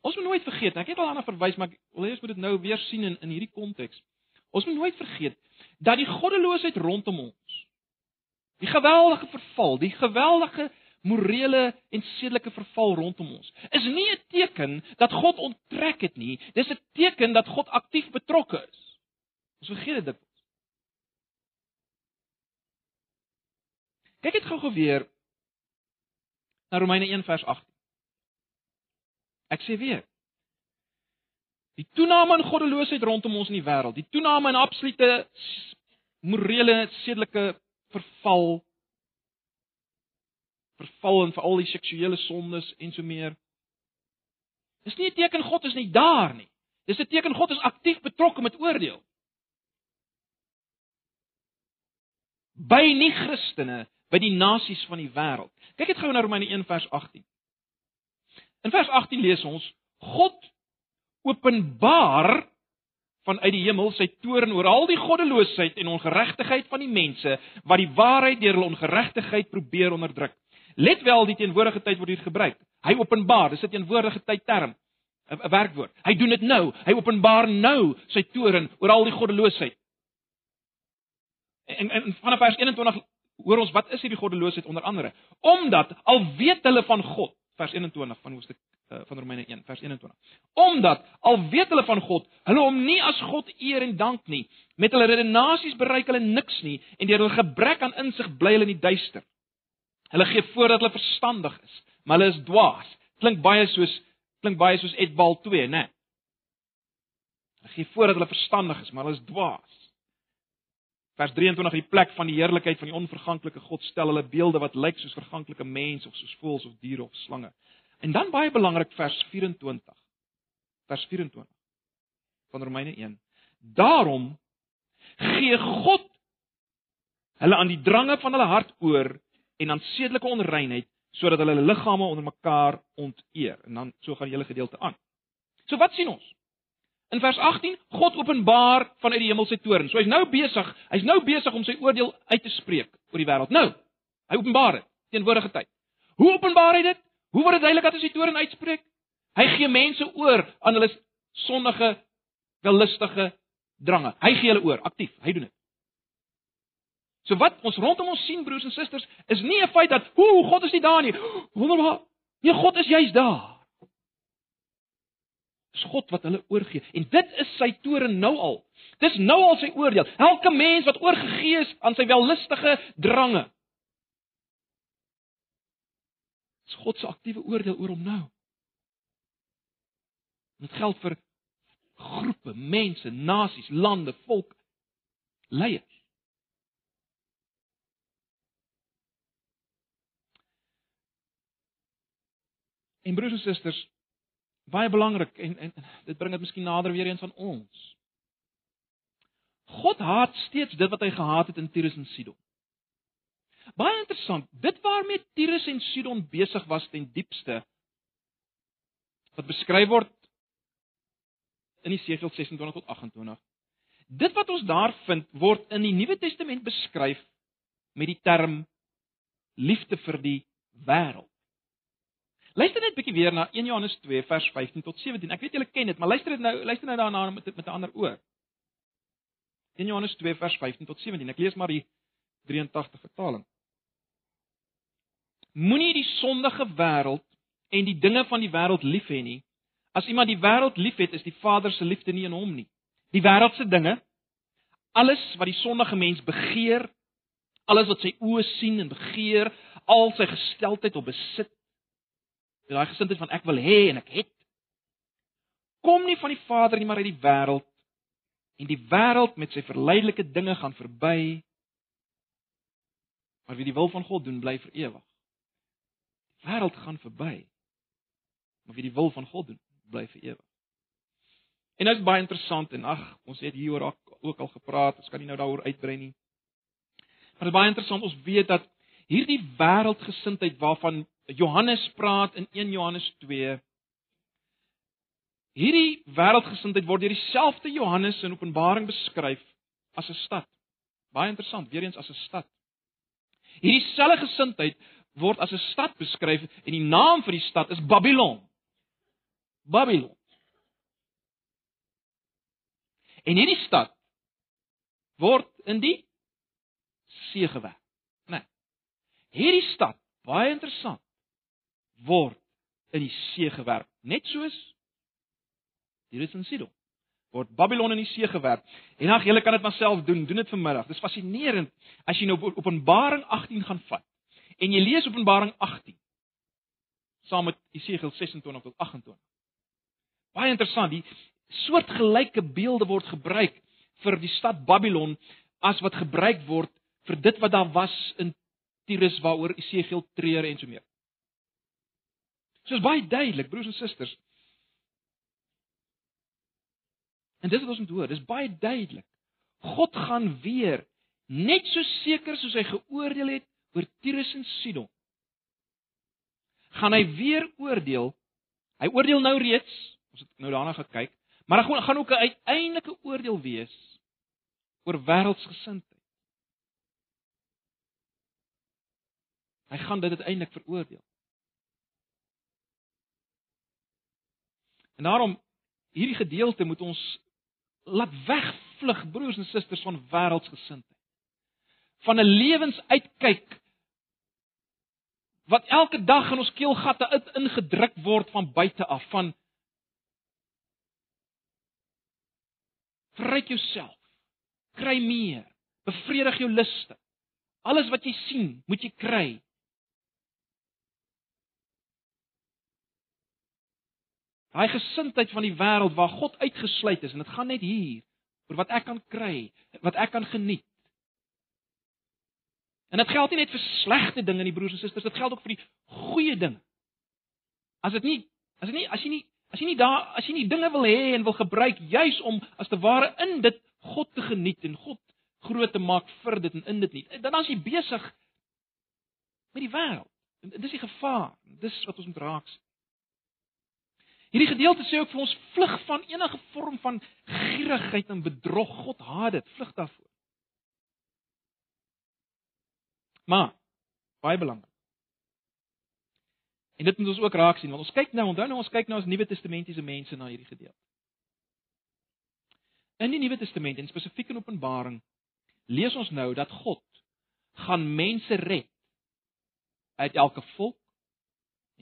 Ons moet nooit vergeet, ek het al daarna verwys, maar ek wil eers moet dit nou weer sien in in hierdie konteks. Ons moet nooit vergeet dat die goddeloosheid rondom ons, die geweldige verval, die geweldige morele en sedelike verval rondom ons, is nie 'n teken dat God onttrek het nie, dis 'n teken dat God aktief betrokke is. Ons vergeet dit. Kyk dit gou-gou weer na Romeine 1 vers 8. Ek sê weer. Die toename in goddeloosheid rondom ons in die wêreld, die toename in absolute morele sedelike verval verval en veral die seksuele sondes en so meer. Dis nie 'n teken God is nie daar nie. Dis 'n teken God is aktief betrokke met oordeel. By nie Christene, by die nasies van die wêreld. Kyk dit gou na Romeine 1 vers 18. In vers 18 lees ons: God openbaar vanuit die hemel sy toorn oor al die goddeloosheid en ongeregtigheid van die mense wat die waarheid deur hulle ongeregtigheid probeer onderdruk. Let wel, die teenwoordige tyd word hier gebruik. Hy openbaar, dis 'n teenwoordige tyd term, 'n werkwoord. Hy doen dit nou. Hy openbaar nou sy toorn oor al die goddeloosheid. En, en vanaf vers 21 hoor ons wat is hierdie goddeloosheid onder andere? Omdat al weet hulle van God, vers 21 van hoofstuk uh, van Romeine 1 vers 21. Omdat al weet hulle van God, hulle hom nie as God eer en dank nie, met hulle redenasies bereik hulle niks nie en deur hulle gebrek aan insig bly hulle in die duister. Hulle gee voor dat hulle verstandig is, maar hulle is dwaas. Klink baie soos klink baie soos Edbal 2, né? Hulle gee voor dat hulle verstandig is, maar hulle is dwaas. Vers 23 die plek van die heerlikheid van die onverganklike God stel hulle beelde wat lyk soos verganklike mense of soos voëls of diere of slange. En dan baie belangrik vers 24. Vers 24 van Romeine 1. Daarom gee God hulle aan die drange van hulle hart oor en aan sedelike onreinheid sodat hulle hulle liggame onder mekaar onteer. En dan so gaan die hele gedeelte aan. So wat sien ons? In vers 18, God openbaar vanuit die hemel sy toorn. So hy's nou besig, hy's nou besig om sy oordeel uit te spreek oor die wêreld. Nou, hy openbaar dit teenwoordige tyd. Hoe openbaar hy dit? Hoe word dit duidelik dat hy sy toorn uitspreek? Hy gee mense oor aan hulle sondige, wellustige drange. Hy gee hulle oor, aktief, hy doen dit. So wat ons rondom ons sien broers en susters, is nie 'n feit dat, "Ooh, God is nie daar nie." Wonderbaar. Nee, God is juis daar. Dis God wat hulle oorgee en dit is sy toren nou al. Dis nou al sy oordeel. Elke mens wat oorgegee is aan sy wellustige drange. Dis God se aktiewe oordeel oor hom nou. Dit geld vir groepe, mense, nasies, lande, volk, leiers. En broers en susters, baie belangrik en en dit bring dit miskien nader weer eens aan ons. God haat steeds dit wat hy gehaat het in Tyrus en Sidon. Baie interessant, dit waarmee Tyrus en Sidon besig was ten diepste wat beskryf word in Jesegiel 26 tot 28. Dit wat ons daar vind word in die Nuwe Testament beskryf met die term liefde vir die wêreld. Luister net bietjie weer na 1 Johannes 2 vers 15 tot 17. Ek weet julle ken dit, maar luister dit nou, luister nou daarna met met 'n ander oor. 1 Johannes 2 vers 15 tot 17. Ek lees maar die 83 vertaling. Moenie die sondige wêreld en die dinge van die wêreld lief hê nie. As iemand die wêreld liefhet, is die Vader se liefde nie in hom nie. Die wêreldse dinge, alles wat die sondige mens begeer, alles wat sy oë sien en begeer, al sy gesteldheid op besit, daai gesindheid van ek wil hê en ek het, kom nie van die Vader nie, maar uit die wêreld. En die wêreld met sy verleidelike dinge gaan verby. Maar wie die wil van God doen, bly vir ewig. Die wêreld gaan verby. Maar wie die wil van God doen, bly vir ewig. En dit is baie interessant en ag, ons het hieroor ook al gepraat, ons kan nie nou daaroor uitbrei nie. Maar dit is baie interessant ons weet dat hierdie wêreldgesindheid waarvan Johannes praat in 1 Johannes 2 hierdie wêreldgesindheid word deur dieselfde Johannes in Openbaring beskryf as 'n stad. Baie interessant, weer eens as 'n stad. Hierdie selfde gesindheid word as 'n stad beskryf en die naam vir die stad is Babylon. Babylon. En hierdie stad word in die see gewerk. Hierdie stad, baie interessant, word in die see gewerk, net soos Tyrus en Sidon word Babylon in die see gewerp. En ag, julle kan dit maar self doen. Doen dit vanmiddag. Dis fascinerend as jy nou Openbaring 18 gaan vat. En jy lees Openbaring 18 saam met Jesegiel 26 tot 28. Baie interessant, die soortgelyke beelde word gebruik vir die stad Babylon as wat gebruik word vir dit wat daar was in Tyrus waaroor Esegiel treur en so meer. So is baie duidelik, broers en susters. En dis wat ons moet hoor, dis baie duidelik. God gaan weer net so seker soos hy geoordeel het oor Tyrus en Sidon. gaan hy weer oordeel. Hy oordeel nou reeds Ons het nou daarna gekyk, maar daar gaan ook 'n uiteindelike oordeel wees oor wêreldsgesindheid. Hy gaan dit uiteindelik veroordeel. En daarom hierdie gedeelte moet ons laat wegvlug broers en susters van wêreldsgesindheid. Van 'n lewensuitkyk wat elke dag in ons keelgatte ingedruk word van buite af van Verryk jouself. Kry meer. Bevredig jou liste. Alles wat jy sien, moet jy kry. Daai gesindheid van die wêreld waar God uitgesluit is en dit gaan net hier oor wat ek kan kry, wat ek kan geniet. En dit geld nie net vir slegte dinge nie broers en susters, dit geld ook vir die goeie dinge. As dit nie as dit nie as jy nie As jy nie daar as jy nie dinge wil hê en wil gebruik juis om as te ware in dit God te geniet en God groot te maak vir dit en in dit nie, dan as jy besig met die wêreld. Dis die gevaar. Dis wat ons moet raak sien. Hierdie gedeelte sê ook vir ons vlug van enige vorm van gierigheid en bedrog. God haat dit. Vlug daarvoor. Maar baie belangrik. En dit moet ons ook raak sien want ons kyk nou, onthou nou ons kyk nou as Nuwe Testamentiese mense na hierdie gedeelte. In die Nuwe Testament en spesifiek in Openbaring lees ons nou dat God gaan mense red uit elke volk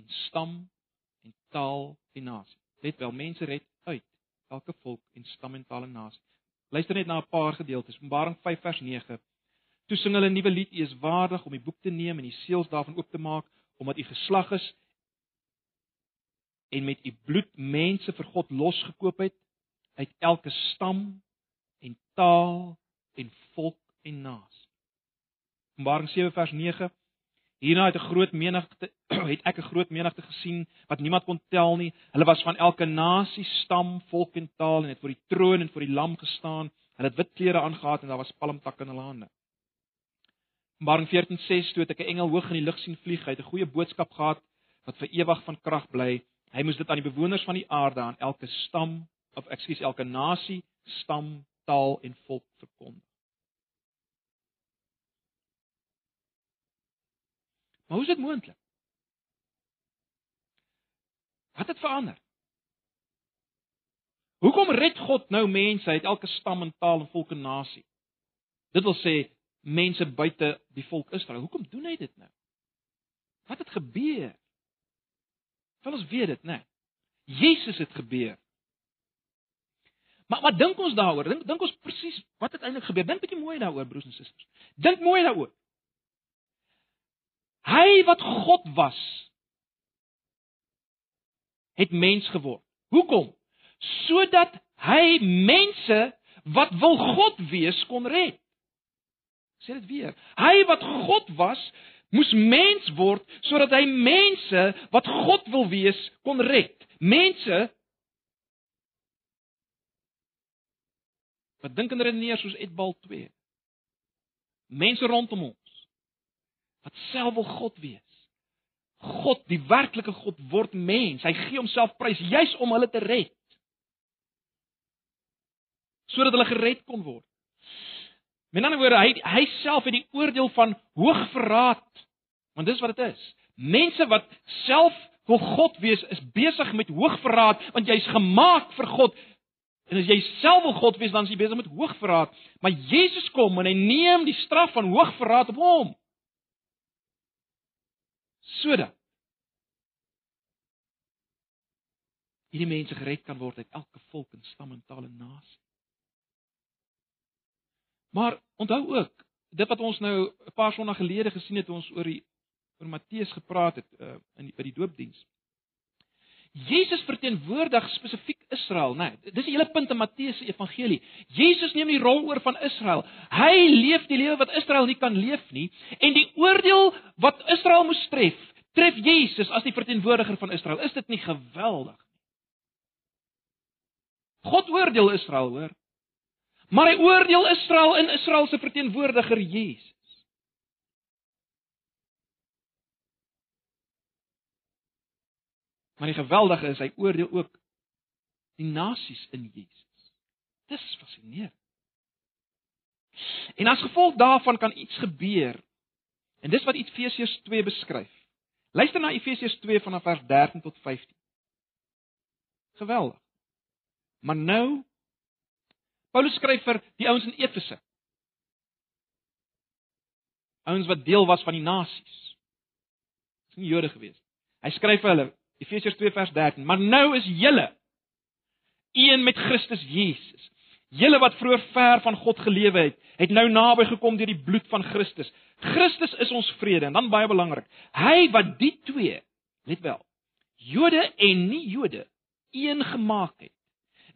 en stam en taal en nasie. Let wel, mense red uit elke volk en stam en taal en nasie. Luister net na 'n paar gedeeltes. Openbaring 5 vers 9. Toe sing hulle 'n nuwe lied, U is waardig om die boek te neem en die seels daarvan oop te maak, omdat U geslag is en met U bloed mense vir God losgekoop het uit elke stam en taal en volk en nasie. Openbaring 7 vers 9 Hierna het 'n groot menigte het ek 'n groot menigte gesien wat niemand kon tel nie. Hulle was van elke nasie, stam, volk en taal en het voor die troon en voor die lam gestaan. Hulle het wit klere aangetree en daar was palmtakke in hulle hande. Openbaring 14:6 toe het ek 'n engel hoog in die lug sien vlieg. Hy het 'n goeie boodskap gehad wat vir ewig van krag bly. Hy moes dit aan die bewoners van die aarde, aan elke stam of ekskuus, elke nasie, stam, taal en volk verkondig. Maar hoe is dit moontlik? Wat het verander? Hoekom red God nou mense uit elke stam en taal en volk en nasie? Dit wil sê mense buite die volk Israel. Hoekom doen hy dit nou? Wat het gebeur? Wil ons weet dit, né? Nee. Jesus het gebeur. Maar wat dink ons daaroor? Dink dink ons presies wat het eintlik gebeur? Dink bietjie mooi daaroor, broers en susters. Dink mooi daaroor. Hy wat God was, het mens geword. Hoekom? Sodat hy mense wat wil God wees kon red. Sê dit weer. Hy wat God was, moes mens word sodat hy mense wat God wil wees kon red. Mense wat dink en redeneer soos Edbal 2. Mense rondom ons wat self wil God wees. God, die werklike God word mens. Hy gee homself prys juis om hulle te red. Sodat hulle gered kon word. Met ander woorde, hy hy self het die oordeel van hoogverraad. Want dis wat dit is. Mense wat self wil God wees, is besig met hoogverraad want jy's gemaak vir God. En as jy self wil God wees, dan is jy besig met hoogverraad. Maar Jesus kom en hy neem die straf van hoogverraad op hom sodat hierdie mense gered kan word uit elke volk en stam en taal en nasie. Maar onthou ook, dit wat ons nou 'n paar sonna gelede gesien het, ons oor die oor Matteus gepraat het uh, in die, by die doopdiens. Jesus verteenwoordig spesifiek Israel, né? Nee, dis die hele punt in Matteus se evangelie. Jesus neem die rol oor van Israel. Hy leef die lewe wat Israel nie kan leef nie en die oordeel wat Israel moes tref, tref Jesus as die verteenwoordiger van Israel. Is dit nie geweldig nie? God oordeel Israel, hoor. Maar hy oordeel Israel in Israel se verteenwoordiger Jesus. Maar die geweldige is hy oordeel ook die nasies in Jesus. Dis fascinerend. En as gevolg daarvan kan iets gebeur. En dis wat Efesiërs 2 beskryf. Luister na Efesiërs 2 vanaf vers 13 tot 15. Geweldig. Maar nou Paulus skryf vir die ouens in Efese. Ouens wat deel was van die nasies. Dis nie Jode gewees nie. Hy skryf vir hulle Efesiërs 2 vers 13. Maar nou is julle een met Christus Jesus. Julle wat vroeër ver van God gelewe het, het nou naby gekom deur die bloed van Christus. Christus is ons vrede en dan baie belangrik. Hy wat die twee, let wel, Jode en nie Jode, een gemaak het.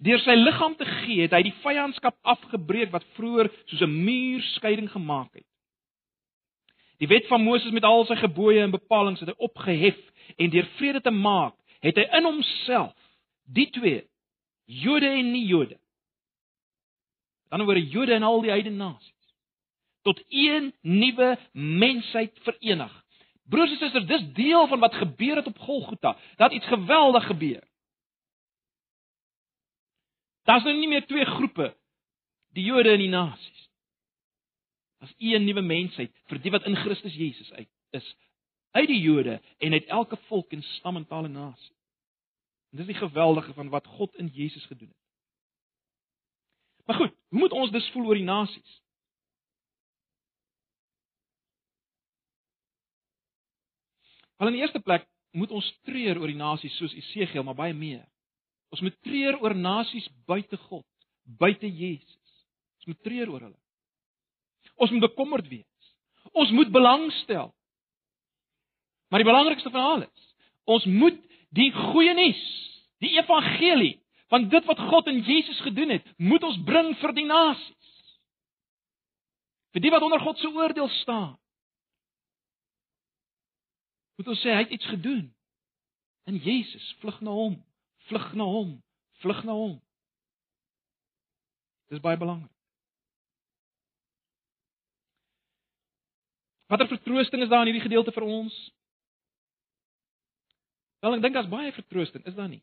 Deur sy liggaam te gee, het hy die vyandskap afgebreek wat vroeër soos 'n muur skeiding gemaak het. Die wet van Moses met al sy gebooie en bepalinge het hy opgehef en deur vrede te maak, het hy in homself die twee Jode en nie Jode. Dan oor die Jode en al die heidene nasies tot een nuwe mensheid verenig. Broers en susters, dis deel van wat gebeur het op Golgotha. Dat iets geweldig gebeur. Daar's nou nie meer twee groepe, die Jode en die nasies. As een nuwe mensheid vir die wat in Christus Jesus uit is, uit die Jode en uit elke volk en stam en taal en nasie. En dis die geweldige van wat God in Jesus gedoen het. Maar goed, hoe moet ons dus voel oor die nasies? Wel in die eerste plek moet ons treur oor die nasies soos Esegiel, maar baie meer. Ons moet treur oor nasies buite God, buite Jesus. Ons moet treur oor hulle. Ons moet bekommerd wees. Ons moet belangstel. Maar die belangrikste van alles, ons moet die goeie nuus, die evangelie van dit wat God in Jesus gedoen het, moet ons bring vir die nasies. Vir die wat onder God se oordeel staan. Moet ons sê hy het iets gedoen. In Jesus, vlug na hom, vlug na hom, vlug na hom. Dis baie belangrik. Watter vertroosting is daar in hierdie gedeelte vir ons? Wel, ek dink daar's baie vertroosting, is daar nie?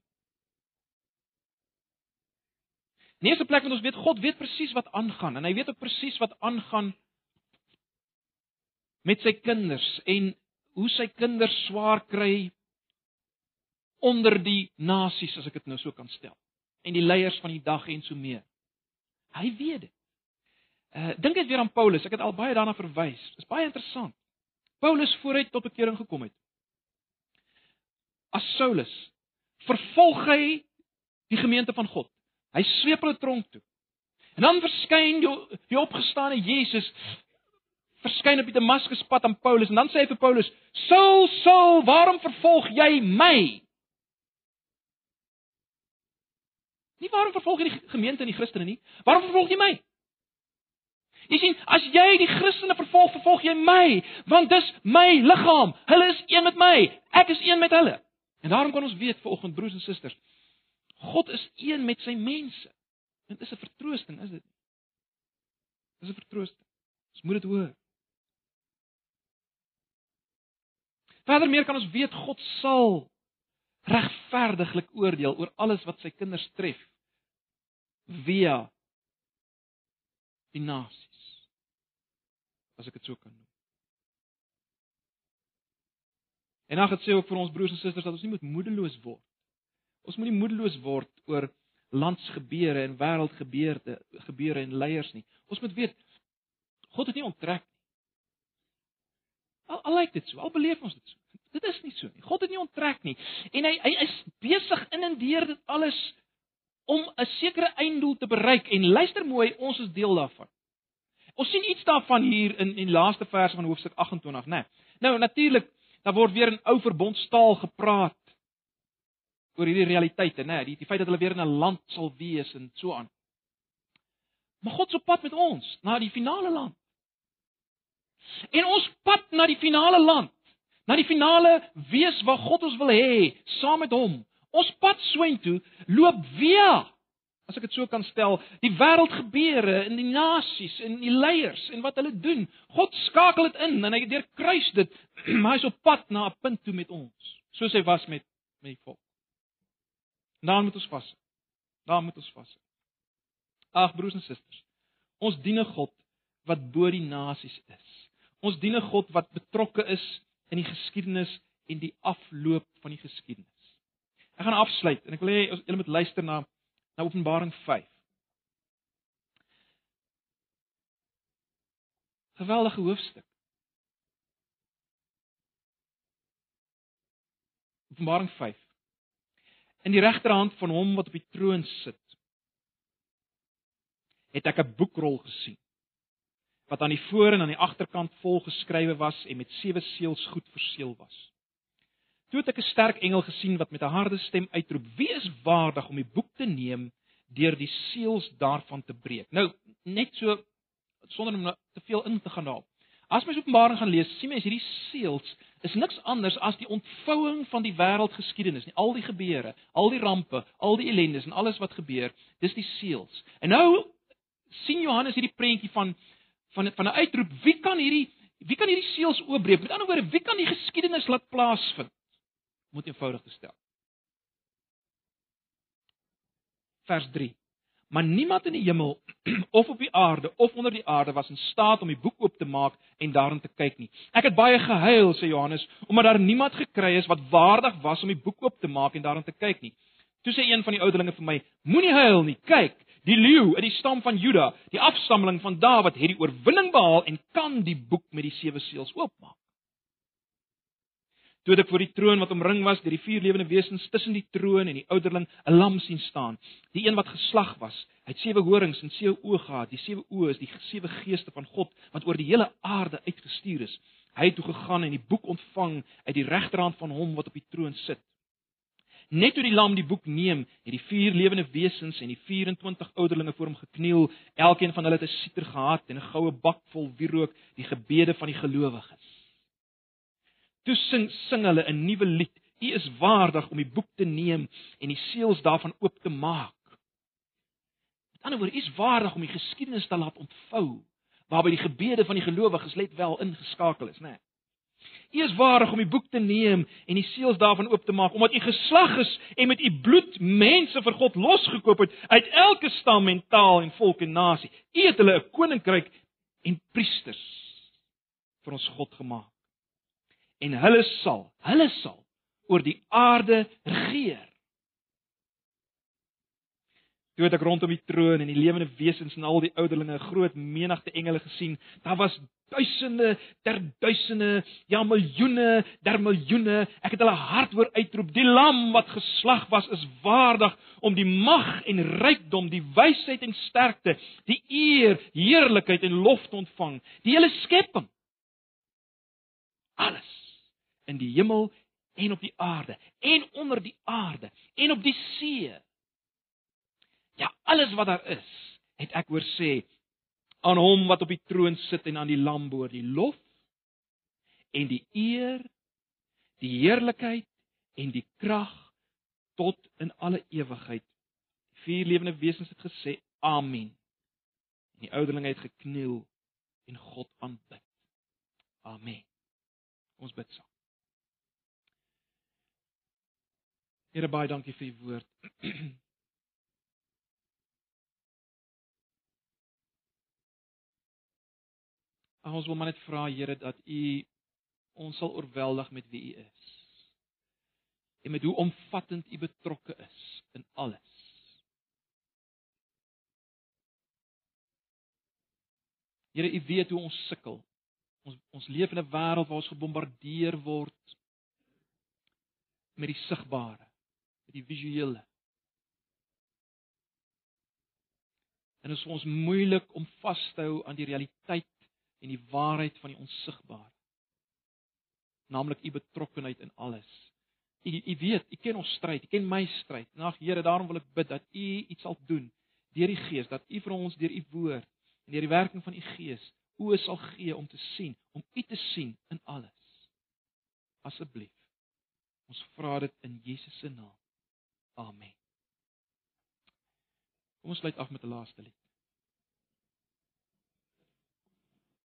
In eerste plek want ons weet God weet presies wat aangaan en hy weet ook presies wat aangaan met sy kinders en hoe sy kinders swaar kry onder die nasies as ek dit nou so kan stel en die leiers van die dag en so meer. Hy weet dit. Uh dink net weer aan Paulus. Ek het al baie daarna verwys. Dit is baie interessant. Paulus vooruit tot bekering gekom het. As Saulus vervolg hy die gemeente van God. Hy sweep hulle tronk toe. En dan verskyn die, die opgestane Jesus verskyn op die Damaskuspad aan Paulus en dan sê hy vir Paulus: "Saul, Saul, waarom vervolg jy my?" Nie waarom vervolg jy die gemeente en die Christene nie? Waarom vervolg jy my? Jy sien, as jy die Christene vervolg, vervolg jy my, want dis my liggaam. Hulle is een met my. Ek is een met hulle. En daarom kan ons weet vanoggend broers en susters, God is een met sy mense. Dit is 'n vertroosting, is dit? Dis 'n vertroosting. Ons moet dit hoor. Verder meer kan ons weet God sal regverdiglik oordeel oor alles wat sy kinders tref via die nasies. As ek dit so kan noem. En dan het sê ook vir ons broers en susters dat ons nie moet moedeloos word. Ons moet nie moedeloos word oor landsgebeure en wêreldgebeure gebeure en leiers nie. Ons moet weet God het nie onttrek nie. Al, al lyk dit so, al beleef ons dit so. Dit is nie so nie. God het nie onttrek nie. En hy hy is besig in en deur dit alles om 'n sekere einddoel te bereik en luister mooi, ons is deel daarvan. Ons sien iets daarvan hier in in laaste vers van hoofstuk 28, né? Nee. Nou natuurlik, daar word weer in ou verbondstaal gepraat oor hierdie realiteite, né? Nee, die die feit dat hulle weer in 'n land sal wees en so aan. Maar God se pad met ons na die finale land. En ons pad na die finale land, na die finale wees waar God ons wil hê, saam met hom. Ons pad soontoe loop via as ek dit so kan stel, die wêreldgebeure in die nasies en die leiers en wat hulle doen. God skakel dit in en hy deurkruis dit, maar hy's op pad na 'n punt toe met ons, soos hy was met met die volk. Daar moet ons vas. Daar moet ons vas. Ag broers en susters, ons dien 'n God wat bo die nasies is. Ons dien 'n God wat betrokke is in die geskiedenis en die afloop van die geskiedenis. Ek gaan afsluit en ek wil hê julle moet luister na na Openbaring 5. Geweldige hoofstuk. Openbaring 5. In die regterhand van hom wat op die troon sit, het ek 'n boekrol gesien wat aan die voor en aan die agterkant vol geskrywe was en met sewe seels goed verseël was. Toe het ek 'n sterk engel gesien wat met 'n harde stem uitroep: "Wie is waardig om die boek te neem deur die seels daarvan te breek?" Nou, net so sonder om te veel in te gaan daarop. As mens Openbaring gaan lees, sien mens hierdie seels is niks anders as die ontvouing van die wêreldgeskiedenis, nie al die gebeure, al die rampe, al die ellendes en alles wat gebeur, dis die seels. En nou sien Johannes hierdie prentjie van van van 'n uitroep, wie kan hierdie wie kan hierdie seels oopbreek? Met ander woorde, wie kan die geskiedenis laat plaasvind? Moet eenvoudig gestel. Vers 3. Maar niemand in die hemel of op die aarde of onder die aarde was in staat om die boek oop te maak en daarin te kyk nie. Ek het baie gehuil, sê Johannes, omdat daar niemand gekry is wat waardig was om die boek oop te maak en daarin te kyk nie. Toe sê een van die ouderlinge vir my: Moenie huil nie. Kyk, Die leeu uit die stam van Juda, die afstammeling van Dawid, het die oorwinning behaal en kan die boek met die sewe seels oopmaak. Toe ek voor die troon wat omring was deur die vier lewende wesens tussen die troon en die ouderling 'n lam sien staan, die een wat geslag was. Hy het sewe horings en sewe oë gehad. Die sewe oë is die sewe geeste van God wat oor die hele aarde uitgestuur is. Hy het toe gegaan en die boek ontvang uit die regterhand van hom wat op die troon sit. Net toe die lam die boek neem, het die vier lewende wesens en die 24 ouderlinge voor hom gekniel, elkeen van hulle het 'n siter gehad en 'n goue bak vol wierook, die gebede van die gelowiges. Toe sing sing hulle 'n nuwe lied. U is waardig om die boek te neem en die seels daarvan oop te maak. Met ander woorde, u is waardig om die geskiedenis te laat ontvou waarby die gebede van die gelowiges let wel ingeskakel is, né? Nee. U is waardig om die boek te neem en die seels daarvan oop te maak omdat u geslag is en met u bloed mense vir God losgekoop het uit elke stam en taal en volk en nasie. U het hulle 'n koninkryk en priesters vir ons God gemaak en hulle sal, hulle sal oor die aarde regeer. Toe het ek rondom die troon en die lewende wesens en al die ouderlinge 'n groot menigte engele gesien. Daar was duisende, ter duisende, ja miljoene, der miljoene. Ek het hulle hard hoor uitroep: "Die lam wat geslag was, is waardig om die mag en rykdom, die wysheid en sterkte, die eer, heerlikheid en lof te ontvang." Die hele skepping. Alles in die hemel en op die aarde en onder die aarde en op die see. Ja, alles wat daar is, het ek hoor sê aan hom wat op die troon sit en aan die lam behoort die lof en die eer, die heerlikheid en die krag tot in alle ewigheid. Vier lewende wesens het gesê amen. En die ouderlinge het gekniel en God aanbid. Amen. Ons bid saam. Here baie dankie vir u woord. ons wil maar net vra Here dat u ons sal oorweldig met wie u is. En met hoe omvattend u betrokke is in alles. Here, u weet hoe ons sukkel. Ons ons leef in 'n wêreld waar ons gebombardeer word met die sigbare die visuele. En is vir ons moeilik om vas te hou aan die realiteit en die waarheid van die onsigbare. Naamlik u betrokkeheid in alles. U u weet, u ken ons stryd, u ken my stryd. Nag Here, daarom wil ek bid dat u iets sal doen deur die Gees, dat u vir ons deur u woord en deur die werking van u Gees oë sal gee om te sien, om u te sien in alles. Asseblief. Ons vra dit in Jesus se naam. Amen. Kom ons sluit af met 'n laaste lied.